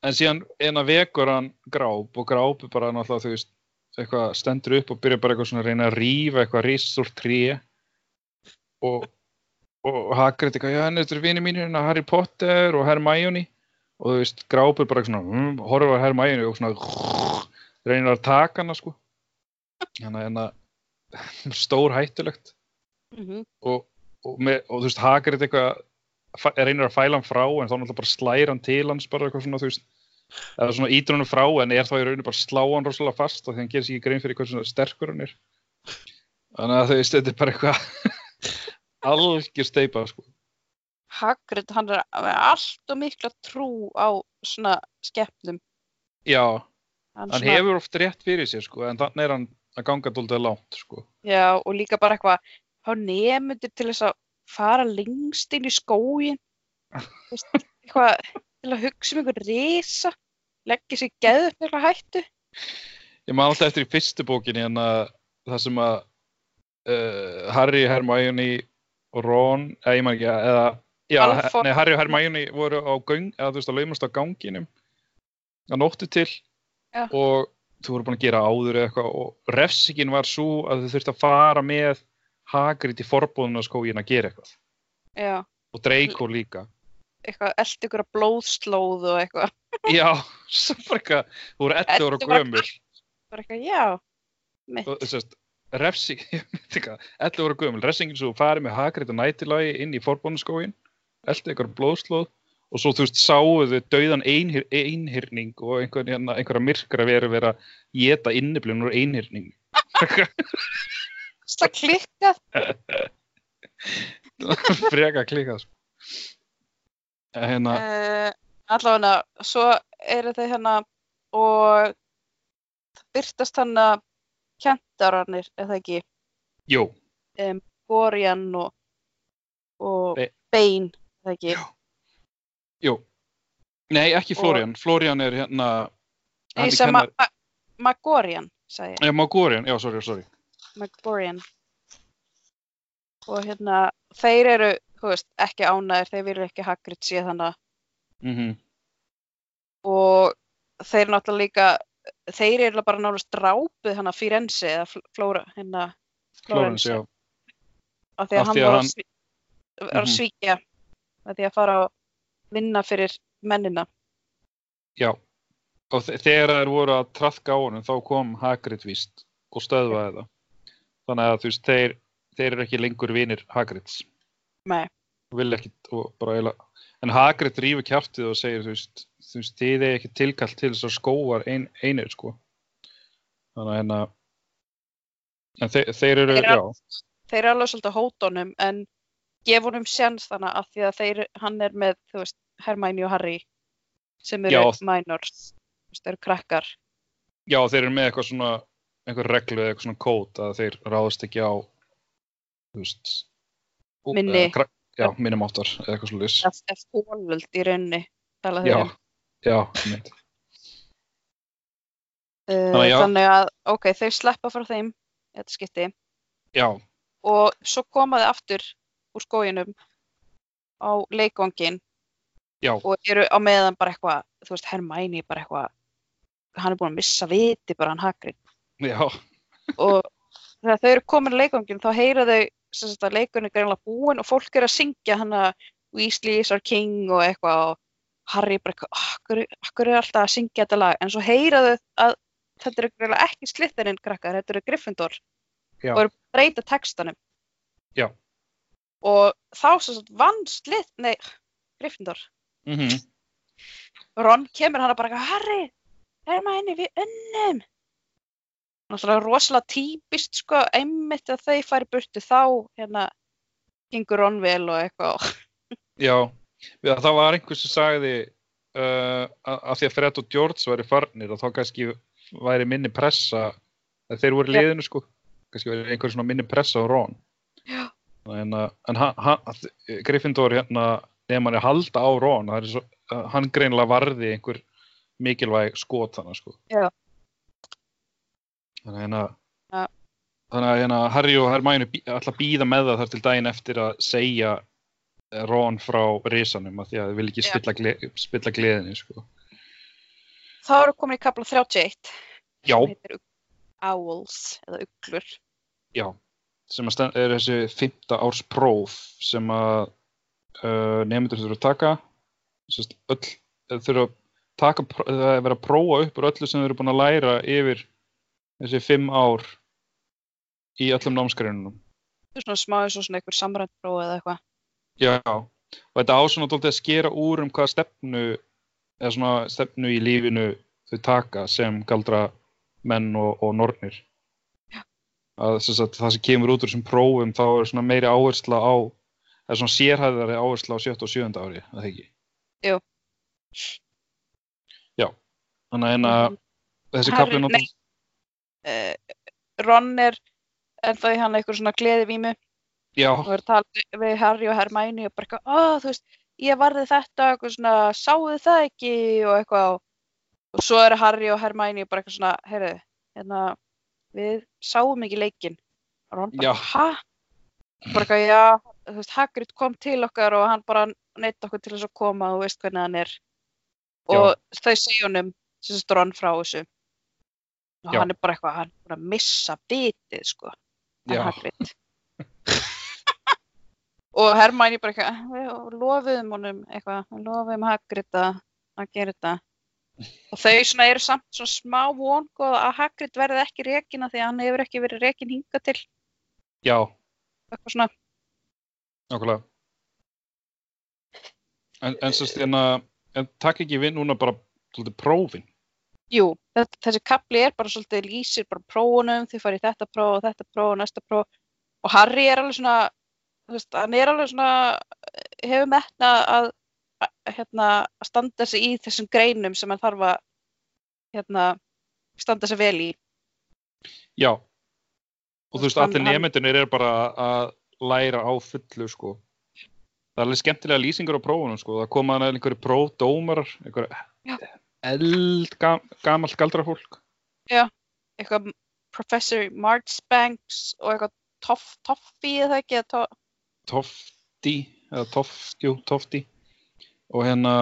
En síðan eina vekur hann gráp og gráp er bara náttúrulega, þú veist, eitthvað stendur upp og byrja bara eitthvað svona að reyna að rífa eitthvað ristur tré og, og Hagrid eitthvað, já, þetta er vini mínir hérna Harry Potter og Hermione. Og þú veist, gráp er bara svona mm, horfir á Hermione og svona reynir að taka hana, sko. Þannig að hérna stór hættulegt.
Mhm.
og, og, með, og þú veist, Hagrid eitthvað reynir að fæla hann frá en þá náttúrulega bara slæra hann til hans bara eitthvað svona, þú veist. Eða svona ítur hann frá en er þá í rauninu bara að slá hann rosalega fast og því hann gerir sér ekki grein fyrir hvað svona sterkur hann er. Þannig að þú veist, þetta er bara eitthvað algjör steipa sko.
Hagrid, hann er með allt og mikla trú á svona skepnum
já,
hann
hann hefur oft rétt fyrir sér sko, en þannig er hann að ganga dóltið langt sko.
Já, og líka bara eitthvað há nefndir til þess að fara lengst inn í skógin eitthvað til að hugsa um einhver risa leggja sér geðu fyrir hættu
ég man alltaf eftir í fyrstu bókinni en að það sem að uh, Harry, Hermione Ron, eða ég maður ekki, eða, já, nei, Harry og Hermione voru á göng, eða þú veist, að laumast á ganginum að nóttu til
Já.
og þú voru búin að gera áður eða eitthvað og refsingin var svo að þau þurfti að fara með Hagrid í forbúðuna skógin að gera eitthvað
Já,
og Draco líka
eitthvað, eld ykkur að blóðslóð og eitthvað.
já, svo bara eitthvað þú voru 11 ára
Ellefu ára
gömul
Bara eitthvað, já, mitt.
Refsing, ég veit ekki hvað, 11 ára gömul, refsingin svo farið með Hagrid og nætilagi inn í forbúnaskógin, eldi eitthvað blóðslóð og svo þú veist sáuðu dauðan einhir, einhyrning og einhver, hérna, einhverja myrkra veru vera að geta inniblun úr einhyrning.
Það klikkað.
Freka sko. En Hérna,
Uh, allavega, svo eru þau hérna og byrtast hann að kentararnir, eða ekki,
jú,
Gorian og, og
Be-
Bane, eða ekki.
Já. jú. Nei, ekki
Og-
Florian. Florian er hérna,
Nei,
er
sem
kennar,
Ma- Ma- Magorian, sagði ég.
já, Magorian, já, sorry, sorry.
Magorian. Og hérna, þeir eru, þú veist, ekki ánæðir, þeir vilja ekki Hagrid sé þannig
Mm
og þeir náttúrulega líka, þeir eru bara nánast drápuð hann að Firenze eða Fl- Flóra, hérna,
Florence, já.
af því að
Af
hann
því að
var
hann-
var að
Mhm.
svíkja, af því að fara að vinna fyrir mennina.
Já, og þe- þegar þeir voru að trafka á honum þá kom Hagrid víst og stöðvaði það. Þannig að þú veist, þeir, þeir eru ekki lengur vinir Hagrids.
Nei,
Og vil ekki, og bara eiginlega, en Hagrid rýfur kjartið og segir, þú veist, þú veist, þið er ekki tilkall til þess að skóar ein, einir, sko. Þannig að hérna, en þeir, þeir eru,
Þeir
já,
þeir eru alveg svolítið hótonum en gefa honum sjans þannig að því að þeir, hann er með, þú veist, Hermione og Harry sem eru minors, þú veist, þeir eru krakkar.
já, þeir eru með eitthvað svona, einhver reglu eða eitthvað svona kót að þeir ráðast ekki á, þú veist,
Minni.
eða krak- Já, minnum áttar, eða eitthvað svolítið.
Eftir fólöld í rauninni, tala
Já,
þeir um.
já, mynd.
Uh,
Þannig að já.
þannig að, ok, þeir sleppa frá þeim, í þetta skipti,
Já,
og svo koma þið aftur úr skóginum á leikvangin
já,
og eru á meðan bara eitthvað, þú veist, Hermæni bara eitthvað, hann er búin að missa viti bara hann Hagrid
já,
og þegar þau eru komin á leikvangin þá heyra þau sagt að leikurinn er greinlega búinn og fólk er að syngja hann að Weasley is our king og eitthvað og Harry bara eitthvað, "Ah, akkur, akkur er alltaf að syngja þetta lag, en svo heyra þau að þetta eru greinlega ekki slitterinn krakkar, þetta eru Gryffindor
Já.
og eru að breyta textanum
Já.
og þá sagt vann slitt, nei, Gryffindor
mhm,
Ron kemur hann bara eitthvað, Harry, Hermæni, við unnum. Náttúrulega rosalega típist, sko, einmitt að þau færi burtu þá, hérna, gengur Ron vel og eitthvað.
já. Við að það var einhver sem sagði uh, að að því að Fred og George væri farnir og þá kannski væri minni pressa, að þeir voru liðinu sko, kannski væri einhver svona minni pressa á Ron.
Já.
En, en Gryffindor hérna, nefnum hann er halda á er svo, hann greinilega varði einhver mikilvæg skot þannig sko.
Já.
Þannig að hérna,
Já.
þannig að hérna Harry og ætla að býða með það þar til daginn eftir að segja eh, Ron frá risanum að því að þau vil ekki spilla, gle, spilla gleðinni sko.
Þá eru komin í kapla 31,
Já,
Owls, eða Uglur.
já, sem er þessi fymta árs próf sem að uh, nefndur þurfa að taka Sest, öll, eh, þurfa að taka, það er verið að prófa upp úr öllu sem þau eru búin að læra yfir þessi fimm ár í öllum námsgreinunum.
Þú er svona smá eins og svona einhver samrænt próf eða eitthvað.
Já, og þetta á svona dálítið að skera úr um hvaða stefnu eða svona stefnu í lífinu þau taka sem galdra menn og, og nornir. Að, sem sagt, það sem kemur út úr þessum prófum þá er svona meiri áhersla á eða svona sérhæðari áhersla á sjötta og sjöunda ári, að það ekki?
Jú.
Já, þannig að hérna þessi
Harry-
kapli
nei.
náttúrulega
Uh, Ron er ennþá í hann eitthvað svona gleðivímu.
Já,
og er að tala við Harry og Hermæni og bara eitthvað, ó, þú veist, ég varði þetta, eitthvað svona, þið það ekki? og eitthvað og svo eru Harry og Hermæni bara eitthvað svona, heyrðu, hérna, við sáum ekki leikinn. Og Ron bara,
Já.
hæ? Bara eitthvað, já, þú veist, Hagrid kom til okkar og hann bara neitt okkur til þess að koma og veist hvernig hann er. Og þau segja honum sem stronn frá þessu og
Já.
hann er bara eitthvað, hann er bara að missa bitið sko, og Hermæni bara eitthvað, "Eh, lofuðum honum eitthvað, lofuðum Hagrid að að gera þetta. Og þau svona eru samt svona smá vongóð að Hagrid verði ekki rekina því að hann hefur ekki verið rekin hinga til.
Já,
eitthvað svona,
nákvæmlega. En, en en að, en takk ekki við núna bara, svolítið, prófin.
Jú, þetta, þessi kapli er bara svolítið lýsir bara prófunum, þið farið þetta próf og þetta próf og næsta próf og Harry er alveg svona, veist, hann er alveg svona, hefur metna að, að, hérna, að standa sig í þessum greinum sem hann þarf að, hérna, standa sig vel í.
Já. Og þú veist, allir nemyndunir er bara að læra á fullu, sko. Það er alveg skemmtilega lýsingur á prófunum, sko. Það koma hann einhverju prófdómarar, einhverju
Já.
Eldgamalt galdrafólk.
Eitthvað Professor Marchbanks og eitthvað toff, Toffi eða ekki, eða to,
Tofti, eða Toft, jú, Tofti. Og hérna,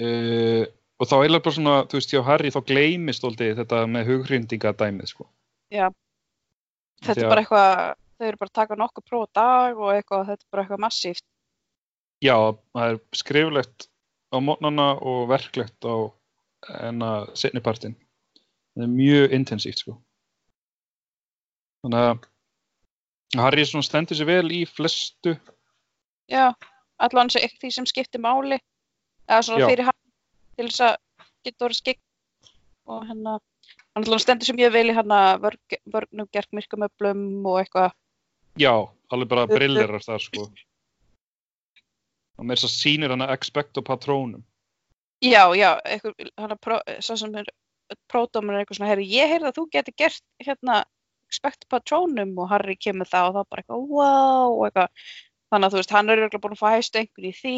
uh, og þá það bara svona, þú veist, hjá Harry þá gleymist alltaf þetta með hughrindingadæmið, sko.
þetta
Já.
er bara eitthvað, þau eru bara að taka nokkuð próf dag og eitthvað, þetta er bara eitthvað massíft.
Já, það er skriflegt á mótnana og verklegt á enna setnipartin. Það er mjög intensíft, sko. Þannig að Harry svona stendur sér vel í flestu.
Já, allan sé ekki því sem skiptir máli eða svona
Já.
fyrir hann til þess að geta orðið skikk og hérna hann stendur sem ég vil í hann að gerk myrkumöflum og eitthvað
Já, alveg bara brillerar þar, sko. Og þess að sýnir hann að expecto patronum.
Já, já, eitthvað, hann að svo sem er pródómur er eitthvað svona, herri, ég heyrði að þú geti gert hérna expect patronum og Harry kemur það og þá bara eitthvað, wow eitthvað, þannig að þú veist, hann er örugglega búin að fá hæstu einhver í því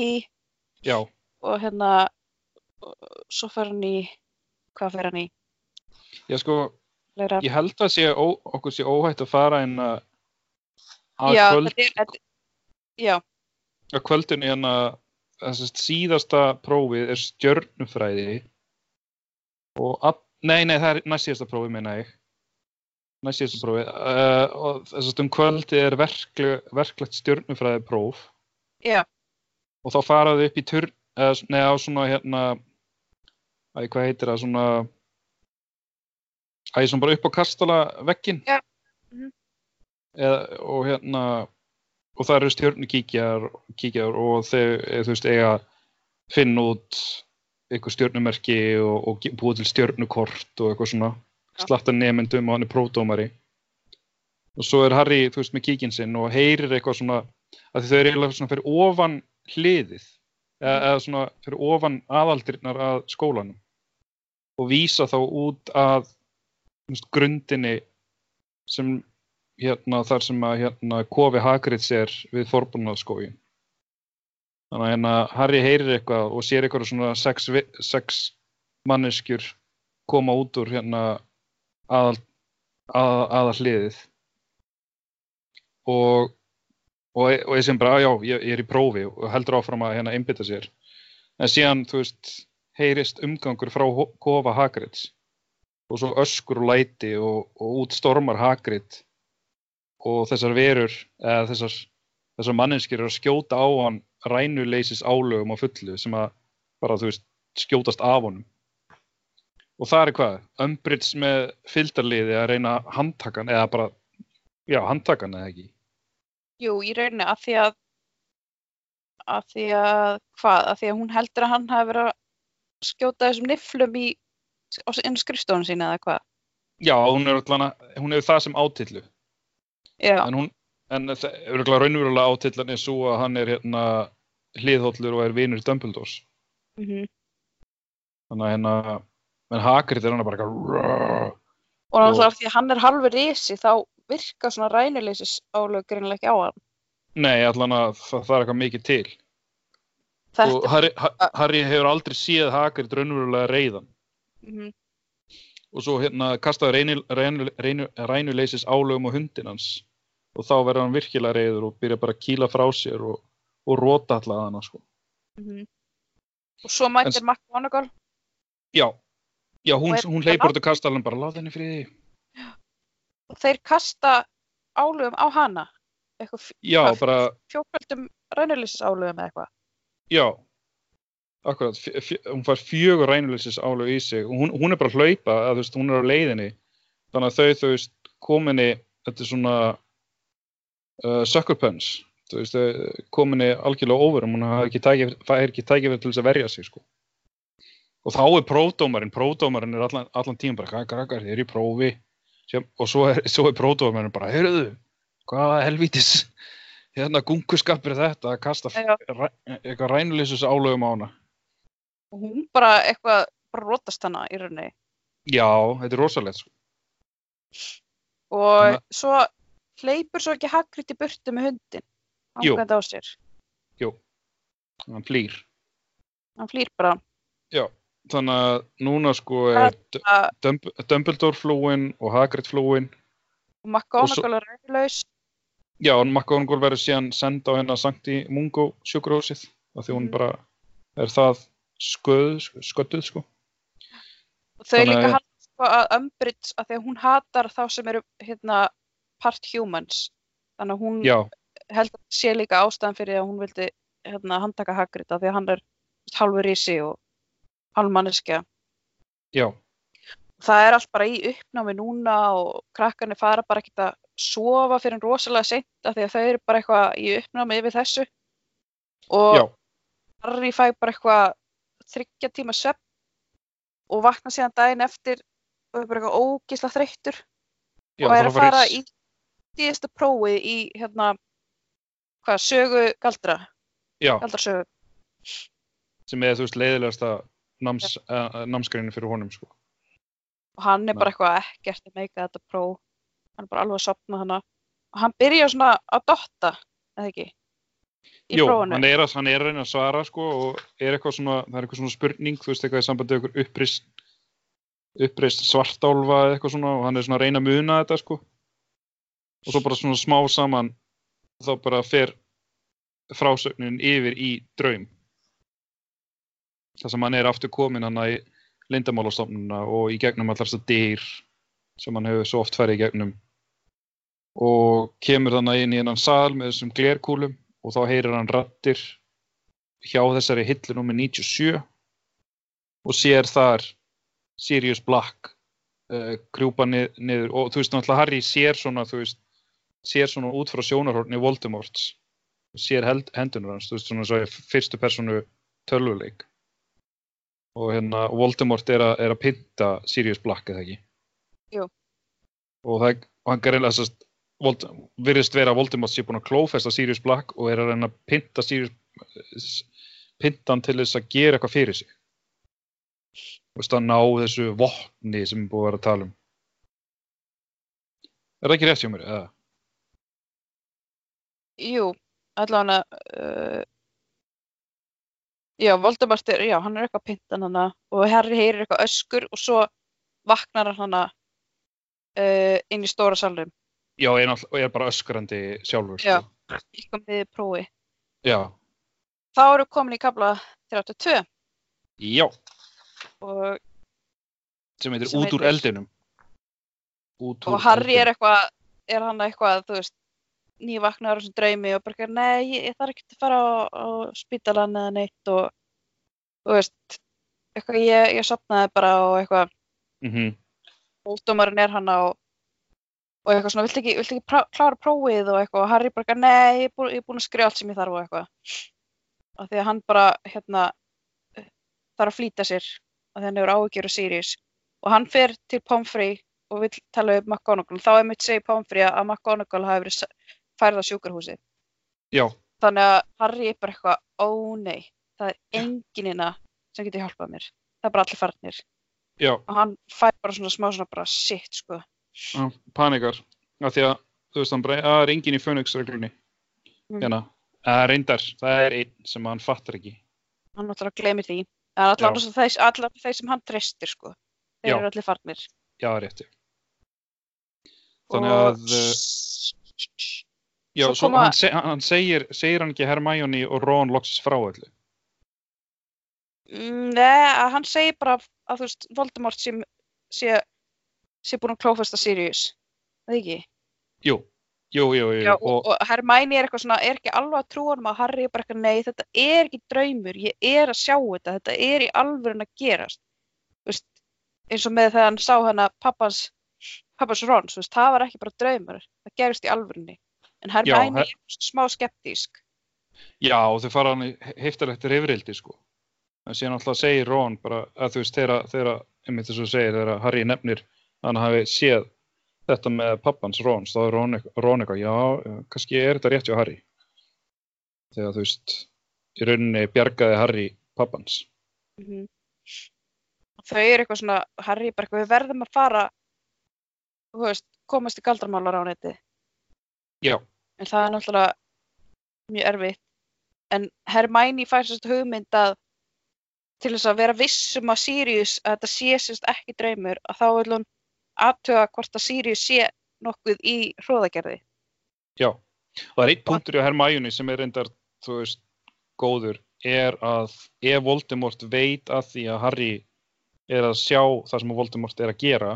Já,
og hérna svo fer hann í hvað fer hann í?
ég sko,
Leira?
ég held að sé ó, okkur sé óhætt að fara inn að að
já,
kvöld,
þetta er, þetta, já,
að kvöldin hérna síðasta prófið er stjörnufræði og að, nei, nei, það er næst síðasta prófið meina ég. Næst síðasta prófið. Uh, og þessast um kvöldi er verkle, verklegt stjörnufræði próf
já,
og þá faraðu upp í turn eða, s- nei, á svona hérna æ, hvað heitir það, svona æ, svona bara upp á kastala veggin
Já, mhm.
eða, og hérna og það eru stjörnukíkjar kíkjar og þau, eða, þú veist, eiga að finna út eitthvað stjörnumerki og, og búa til stjörnukort og eitthvað svona.
Já.
slatta nefndum og hann er pródómari og svo er Harry, þú veist, með kíkinn sinn og heyrir eitthvað svona að þau eru eiginlega svona fyrir ofan hliðið eða, eða svona fyrir ofan aðaldrinnar að skólanum. Og vísa þá út að veist, grundinni sem hérna þar sem að hérna kofi Hagrids er við forbunnaðskógin þannig að hérna Harry heyrir eitthvað og sér eitthvað svona sex, sex manneskjur koma út úr hérna aðal, að, aðal hliðið og og, ég sem bara, já, ég, ég er í prófi og heldur áfram að hérna einbytta sér. En síðan, þú veist, heyrist umgangur frá kofa Hagrids og svo öskur og læti og, og út stormar Hagrid og þessar verur eða þessar, þessar manneskir eru að skjóta á hann rænuleysis álögum á fullu sem að bara, þú veist, skjótast af honum. Og það er hvað? Umbridge með fylgdarliði að reyna handtakan eða bara já, handtakan eða ekki?
Jú, í rauninni að því að að því að hvað, að því að hún heldur að hann hafi verið að skjóta þessum niflum í skrifstofun sína eða hvað?
Já, hún er allan að, hún hefur það sem átillu
já,
en hún, en það örugglega raunverulega átillan er svo að hann er hérna hliðhóllur og er vinur Dumbledores.
Mm
þannig að hérna en Hagrid er hann bara eitthvað
og náttúrulega af því að hann er halvur risi þá virka svona rænuleysis álög greinlega ekki á hann.
Nei, allan að það, það er eitthvað mikið til.
Þetta
og Harry, Ha- Harry hefur aldrei séð Hagrid raunverulega reyðan
mm
og svo hérna kastaði rænuleysis álögum á hundin hans og þá verður hann virkilega reyður og byrja bara að kýla frá sér og, og róta alltaf hana sko.
Mhm. Og svo mættir McGonagall.
Já, já hún, hún hleypur út á kastalinn bara, láð henni friði.
og þeir kasta álugum á hana. Eitthvað fjókvöldum rænulísis álugum eitthvað.
já, akkurat, hún fær fjögur rænuleysis álög í sig og hún, hún er bara að hlaupa, að, veist, hún er á leiðinni. Þannig að þau, þú veist, kominni, þetta er svona uh, sucker punch, veist, þau kominni algjörlega óverum, hún hafi ekki ekki tækifæri til þess að verja sig, sko. Og þá er pródómarinn, pródómarinn er allan, allan tíma bara, krakkar, þið eru í prófi, og svo er, er pródómarinn bara, heyrðu, hvað helvítis, hérna gunguskapur er þetta að kasta ræ, eitthvað rænuleysis álögum á hana.
Og hún bara eitthvað, bara rótast hana í rauninni.
Já, þetta er rosalegt, sko.
Og
Þannig
svo hleypur svo ekki Hagrid í burtu með hundin.
Jú.
Hangandi á sér.
Jú, hann flýr.
Hann flýr bara.
Já, þannig að núna sko er
að-
Dumbledore flúin og Hagrid flúin.
Og McGonagall er rænulaus.
Já, og McGonagall verður síðan senda á hennar Sankti Mungo sjúkrahúsið af því hún
Mhm.
bara er það sköð, sködduð sko.
Og þau
Þannig
líka
að-
halda sko að Umbridge, að því að hún hatar þá sem eru hérna part humans. Þannig að hún
Já,
held að sé líka ástæðan fyrir að hún vildi hérna handtaka Hagrid af því að hann er halvur rísi og halvmanneskja.
já,
Það er allt bara í uppnámi núna og krakkarnir fara bara ekkert að sofa fyrir en rosalega seint af því að þau eru bara eitthvað í uppnámi yfir þessu. Og
já,
Harry fæ bara eitthvað þryggja tíma svepp og vakna síðan daginn eftir og er bara eitthvað ógisla þreyttur
já,
og er að fara
í-
í síðasta prófið í hérna hvað, sögu galdra?
Já,
galdrasögu
sem er þú veist leiðilegasta náms, uh, námskreinu fyrir honum sko.
og hann er bara eitthvað ekkert að meika þetta próf. Hann er bara alveg að sopna hana og hann byrjar svona að dotta eða ekki? Í
Jú,
prófinu.
hann er, að, hann er að reyna að svara sko og er eitthvað svona, það er eitthvað svona spurning, þú veist eitthvað í sambandi eitthvað upprist, upprist svartálfa eða eitthvað svona og hann er svona að reyna að muna þetta sko. Og svo bara svona smá saman þá bara fer frásögnin yfir í draum. Það sem hann er aftur komin hann í lindamálastofnuna og í gegnum allar þess að dyr sem hann hefur svo oft farið í gegnum og kemur þannig inn í hennan sal með þessum glerkúlum og þá heyrir hann rattir hjá þessari hillu nummer 97 og sér þar Sirius Black uh, krjúpa nið, niður og þú veist náttúrulega Harry sér svona þú veist, sér svona út frá sjónarhorni Voldemorts sér held, hendunar hans, þú veist svona svo fyrstu personu tölvuleik og hérna Voldemort er, a, er að pynta Sirius Black eða ekki
Jú.
og, það, og hann gerðilega þess Vold, virðist vera að Voldemort sé búin að klófesta Sirius Black og er að reyna að pynta Sirius pynta hann til þess að gera eitthvað fyrir sig þú veist að ná þessu vopni sem er búið að vera að tala um er það ekki rétt hjá mér? eða?
Jú, allavega uh, já, Voldemort er, já, hann er eitthvað pintan hana og Harry heyrir eitthvað öskur og svo vaknar hann uh, inn í stóra salnum
Já, og er bara öskrandi sjálfur
Já.
sko.
líka með prófi
Já.
þá eru komin í kabla 32
Já,
og,
sem heitir út úr eldinum út
og Harry er eitthvað er hann eitthvað, þú veist nývaknaður á þessum draumi og bara, nei, ég, ég þarf ekki að fara á, á spítalan eða neitt og þú veist eitthvað, ég, ég sopnaði bara og eitthvað.
Mm -hmm.
Voldómarinn er hann og, og eitthvað svona, viltu ekki, viltu ekki prá, klára prófið og eitthvað? Og Harry bara, nei, ég er búin, búin að skrifa allt sem ég þarf og eitthvað. Og því að hann bara, hérna þarf að flýta sér að hann áhyggjur og Sirius. Og hann fer til Pomfrey og vill tala um McGonagall. Þá er mitt segi Pomfrey að McGonagall hafi verið s- færð á sjúkarhúsi
Já,
þannig að Harry er bara eitthvað, ó nei það er enginn inna sem getur hjálpað mér. Það er bara allir farnir.
Já,
og hann fær bara svona smá svona bara shit sko.
Já, panikar. Af því að, þú veist, hann bara, að það er engin í Phoenix-reglunni?
Mm.
hérna, að reyndar, það er einn sem hann fattar ekki.
Hann náttúrulega glemir því. Allar þeir, allar þeir sem hann treystir sko. Þeir eru allir farnir.
Já, það er rétt, já Þannig
og
að, uh, Já,
Svo
svo
koma-
hann, seg, hann segir, segir hann ekki Hermione og Ron loksins frá öllu.
Mm, Nei, að hann segir bara að þú veist, Voldemort sé, sé, sé búin að klófesta Sirius. Það ekki?
Jú, jú, jú, jú.
Já, og,
og,
Hermione er eitthvað svona, er ekki alveg að trúa hann að Harry er bara eitthvað, nei, þetta er ekki draumur, ég er að sjá þetta, þetta er í alvörun að gerast. Þú veist, eins og með þegar hann sá hana pappans, pappans þú veist, það var ekki bara draumur, það gerist í alvörunni. En Hermione
Her-
er smá skeptísk.
já, þau fara hann í heiftalegt rifrildi, sko. En síðan alltaf segir Ron bara, að þú veist, þegar, einmitt þess að segir, þegar Harry nefnir að hann hafi séð þetta með pappans Ron, þá er Ron, eitthvað- já, kannski er þetta rétt hjá Harry. Þegar þú veist, í rauninni bjargaði Harry pappans.
Mm Þau eru eitthvað svona, Harry bara við verðum að fara, þú veist, komast í galdramálar á neti.
Já,
En það er náttúrulega mjög erfitt. En Hermione fær sérst hugmynd að til þess að vera viss um að Sirius, að þetta sé sérst ekki draumur, að þá vil hún aðtöga hvort að Sirius sé nokkuð í hróðagerði.
Já, og það er einn punktur í Hermione sem er reyndar, þú veist, góður, er að ef Voldemort veit að því að Harry er að sjá það sem Voldemort er að gera,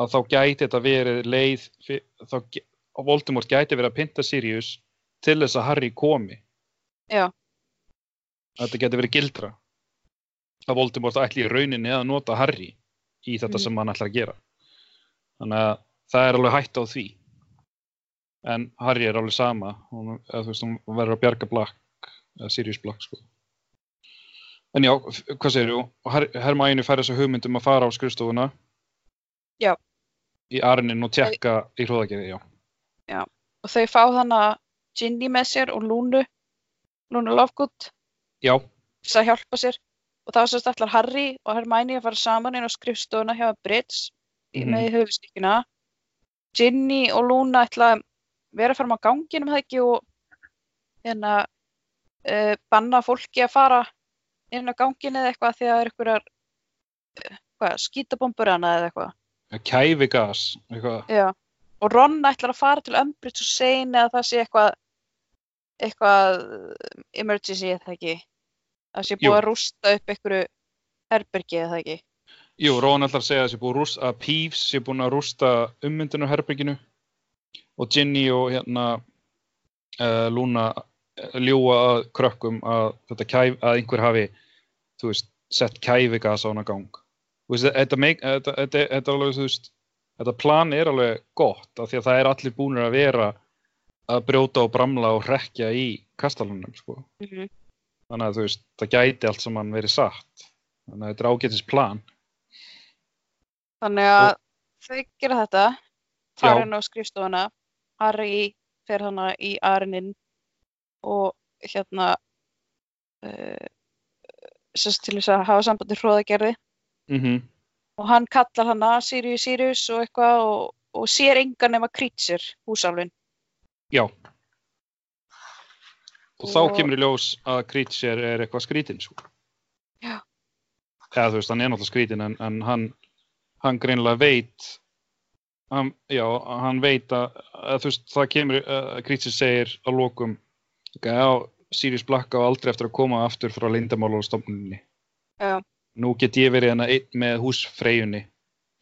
að þá gæti þetta verið leið, þá að Voldemort gæti verið að pynta Sirius til þess að Harry komi.
Já.
Þetta gæti verið gildra. Að Voldemort ætli í rauninni að nota Harry í þetta
Mhm.
sem hann ætlar að gera. Þannig að það er alveg hætt á því en Harry er alveg sama hún, veist, hún verður að bjarga Black Sirius Black sko. en já, hvað segir þú Her Hermæni fær þessa hugmyndum að fara á skrifstofuna
Já.
í arnin og tjekka í hróðagerði, já
Og þau fá þannig Ginny með sér og Lúnu, Lúnu Lovegood,
já,
til þess að hjálpa sér. Og þá sérst allar Harry og Hermione að fara saman inn á skrifstofuna hjá Brits mm
Mhm.
með höfustykkina. Ginny og Luna ætla að vera fram á ganginum það ekki og hérna uh, banna fólki að fara inn á gangin eða eitthvað því að það er einhverjar uh, hvað, skítabombur hana eða eitthvað.
kæfigas eitthvað,
Já. Og Ron ætlar að fara til Umbridge og segja að það sé eitthvað eitthvað emergency eða ekki. Það sé búið
Jú.
að rústa upp einhverju herbergi eða ekki.
jú, Ron ætlar að segja að, að, rústa, að Peeves sé búin að rústa ummyndinu herbygginu og Ginny og hérna uh, Luna eh, ljúga að krökkum að, kæf, að einhver hafi veist, sett kæfigas á hana gang þetta, þetta, alveg, þú veist, þetta plan er alveg gott af því að það er allir búinir að vera að brjóta og bramla og hrekja í kastalunum sko.
Mm -hmm.
þannig að þú veist, það gæti allt saman verið satt. Þannig að þetta er ágætis plan.
Þannig að
Og-
þau gera þetta, inn á skrifstofuna, Harry fer hana í arinin og hérna uh, til þess að hafa sambandi hróðagerði
mm
og hann kallar hana Sirius Sirius og eitthvað og, og sér engan nema Creature, húsálfin.
Já. Og þá
Og-
kemur í ljós að Creature er eitthvað skrítinn, sko.
Já.
Eða þú veist, hann er náttúrulega skrítinn en, en hann, hann greinilega veit, hann, já, hann veit að, að þú veist, það kemur, Creature segir að okay, já, Sirius Black á aldrei eftir að koma aftur frá lindamálastofnuninni.
Já.
Nú get ég verið hérna einn með húsfreyjunni.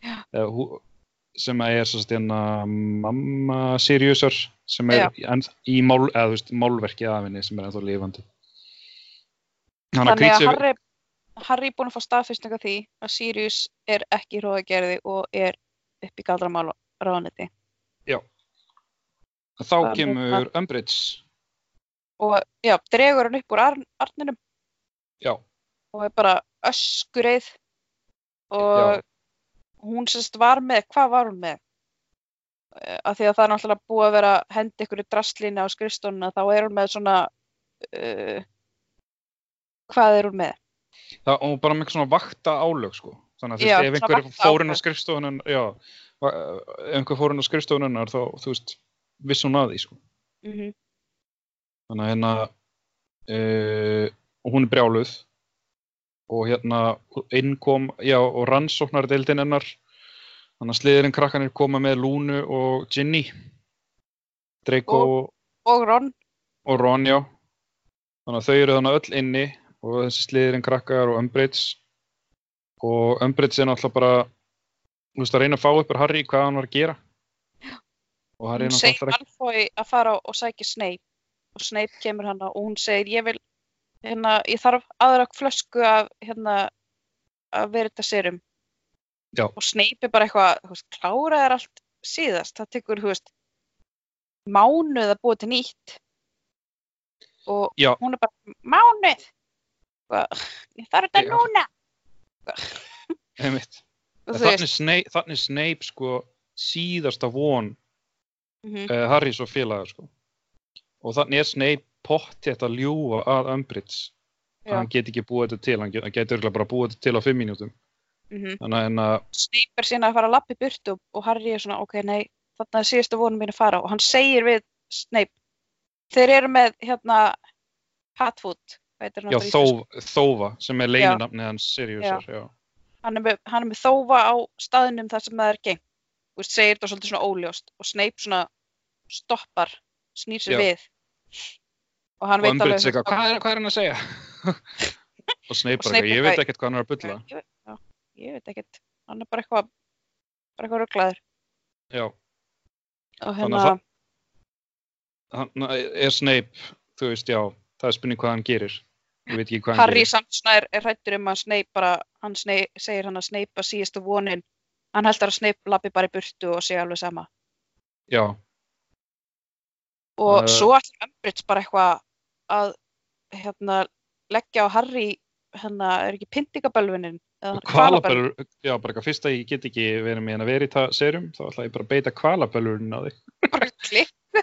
Já.
Eða, hú, sem er svo hérna mamma Siriusar sem er
Já.
enn, í mál, eða, veist, málverkið af henni sem er ennþá lifandi. Þannig að
Þannig að Harry, Harry búin að fá staðfyrstninga því að Sirius er ekki hróðagerði og er upp í galdramál ráðniti.
þá
það er
kemur Umbridge,
Og já, dregur hann upp úr ar arninum
já,
og er bara öskureið og
Já.
hún sérst var með, hvað var hún með? Eh, Af því að það er náttúrulega búið að vera að henda ykkur í drastlínu á skrifstónuna þá er hún með svona uh, hvað er hún með?
það, og bara með eitthvað svona vakta álög, sko. Þannig að þú
Já,
ef einhver
vaktaálög.
fór inn á skrifstofunum, já, ef einhver fór inn á skrifstofunum, þá, þú veist, viss hún að því, sko.
Mm -hmm.
Þannig að hérna, uh, og hún er brjáluð og hérna inn kom, já, og rannsóknardeildin hennar, þannig að sliðurinn krakkanir koma með Lúnu og Ginny Draco og,
og Ron
og Ron, já. Þannig að þau eru þannig öll inni og þessi sliðirinn krakkar og Umbridge. Og Umbridge er náttúrulega bara, þú veist, að reyna að fá upp úr Harry hvað hann var að gera. Og Harry
hún segir
náttúrulega ekki...
Malfoy að fara og sækja Snape og Snape kemur hana og hún segir ég vil, hérna, ég þarf aðra flösku af, hérna, að vera þetta serum
Já.
og Snape er bara eitthvað, þú veist, klára er allt síðast, það tekur, þú veist mánuð að búa til nýtt. Og
Já,
hún er bara, mánuð? Ég þarf þetta núna.
Einmitt. Þannig Snape, þannig Snape, sko, síðasta von
mhm,
uh, Harrys og félagar, sko. Og þannig er Snape pottið að ljúga að Umbridge. að
já,
hann get ekki búið þetta til, hann get- getur örugglega bara búið þetta til á fimm mínútum.
mhm.
Þannig að, að,
Snape er síðan að fara að lappa í burtu og, og Harry er svona, ok, nei, þarna er síðasta vonum mín að fara. Og hann segir við Snape, þeir eru með hérna Hatfoot,
já,
aftur á íslensku?
þó, Þófa, sem er leyninafnið hans Siriusar, já.
hann er, með, hann er með þófa á staðinum þar sem það er þú veist, segir þetta svolítið svona óljóst og Snape svona stoppar, snýr sér við og hann
Og
veit alveg
eitthvað, hvað er, hvað er hann að segja? og Snape bara, ég veit ekkert hvað hann er að bulla.
ég, ég veit ekkert, hann er bara eitthvað bara eitthvað rugglaður
Já,
og hérna,
hann er Snape, þú veist, já, það er spurning hvað hann gerir. Ég veit ekki hvað hann
Harry svona er, hrættur um að Snape bara, hann Snape, segir hann að Snape að síðastu vonin, hann heldur að Snape lappi bara í burtu og sé alveg sama
Já,
og
Eh.
svo allir Umbridge bara eitthvað að hérna, leggja á Harry hérna, er ekki pyntingabölvunin eða
kvalaböllur, já, bara eitthvað fyrst að ég get ekki verið með hennar verið það serum, þá ætla ég bara að beita kvalaböllurinn á þig.
bara klikku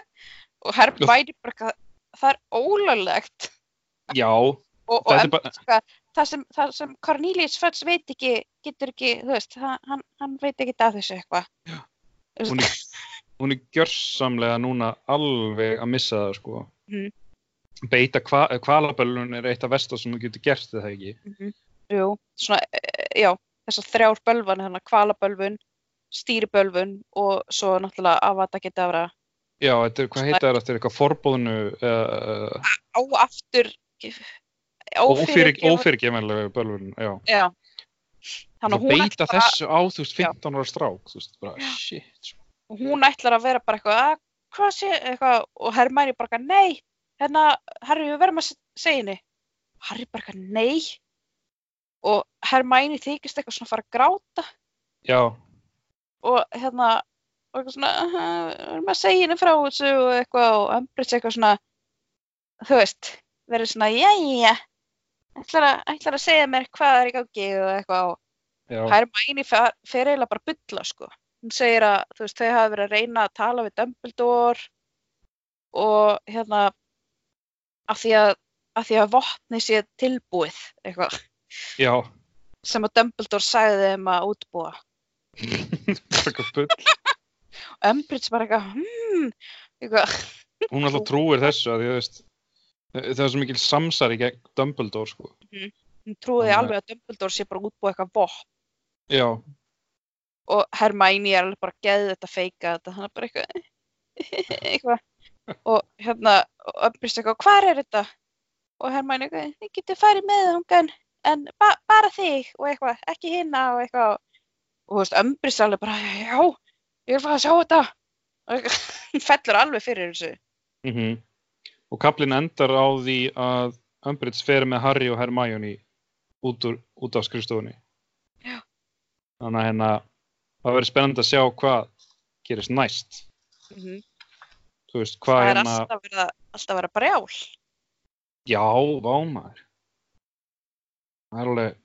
og Hermione bara eitthvað, það er ólöglegt
Já,
og, og Umbridge
bara-
eitthvað, það sem, sem Cornelius Fudge veit ekki, getur ekki, þú veist, hann, hann, veit ekki af þessu eitthvað.
Hún er, hún er gjörsamlega núna alveg að missa það, sko.
Mhm.
Beita kva, kvalaböllun er eitt af vestar sem þú getur gert þetta ekki.
Mhm. Jú, svona, eh, já, þessar þrjár bölvan, hérna, kvalabölvun, stýribölvun og svo náttúrulega avata geta vera
Já, þetta er, hvað heita það, þetta er eitthvað forbóðinu, uh,
áaftur,
ófyrir,
ófyrirgefandi-
ófyrirgefanlega bölvun, já.
Já, þannig að
beita
að,
þessu á, þú veist, 15 ára strák, þú veist, bara, shit, sko.
og hún ætlar að vera bara eitthvað, að, hvað sé, eitthvað, og Hermæni bara nei, hérna, Harry, við verðum að se- segja henni. Harry bara eitthvað, nei, og Hermæni þykist eitthvað svona að fara að gráta.
Já,
og hérna og eitthvað svona, "Aha, við erum að segja henni frá þessu og eitthvað og Umbridge eitthvað svona þú veist, verið svona jæja, ætlar að, ætlar að segja mér hvað er í gangi og eitthvað. Og
já,
Hermione fer, fer eiginlega bara að bulla sko. hún segir að þú veist, þau hafa verið að reyna að tala við Dumbledore. Og hérna af því að, af því að vopni sé tilbúið eitthvað.
Já,
sem að Dumbledore sagði þeim að útbúa. Og Umbridge bara eitthvað hmm, eitthvað,
Hún alltaf trúir þessu að því, þú veist, það er svo mikil samsari gegn Dumbledore, sko.
hún trúiði
Þannig að-
alveg að Dumbledore sé bara að útbúa eitthvað vopn.
Já,
og Hermione er alveg bara að geða þetta feika þetta, hann er bara eitthvað eitthvað og hérna og Umbridge eitthvað, hvar er þetta og eitthvað, þið getur farið með þungan en ba bara þig og eitthvað, ekki hinna og eitthvað og þú veist, Umbridge alveg bara, já ég vil fara að sjá þetta og hún fellur alveg fyrir þessu
mhm. Og kaplinn endar á því að Umbridge fer með Harry og Hermione út, út af skrifstofunni.
Já.
Þannig að hérna, það verður spennandi að sjá hvað gerist næst.
mm
Þú veist, hvað
það er
hérna,
alltaf verið að, alltaf verið að brjál
já, vámaður. Það er alveg,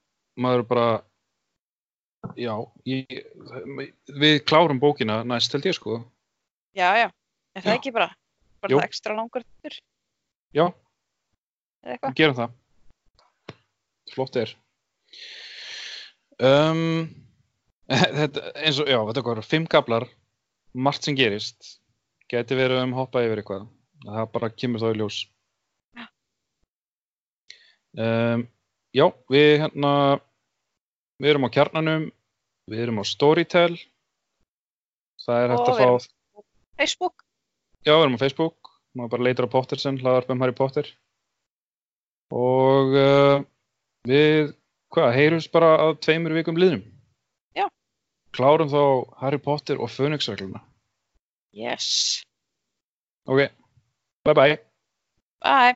maður bara, já, ég, við klárum bókina næst held ég sko.
já, já, er það
Já.
ekki bara bara
Jú.
það ekstra langur tur
Já, við gerum það. Flott er. Um, þetta, eins og, já, þetta er fimm kaplar, margt sem gerist, geti verið um hoppa yfir eitthvað. Það bara kemur þá í ljós.
Já.
Um, já, við hérna, við erum á kjarnanum, við erum á Storytel, það er hægt
Og
að
við erum
fá,
Facebook
Já, við erum á Facebook, maður bara leitar á Pottersen, hlaðarp um Harry Potter. Og uh, við, hvað, heyrums bara að tveimur vikum liðnum.
Já.
Klárum þá Harry Potter og Fönixregluna.
Yes.
Okay. Bye-bye.
Bye.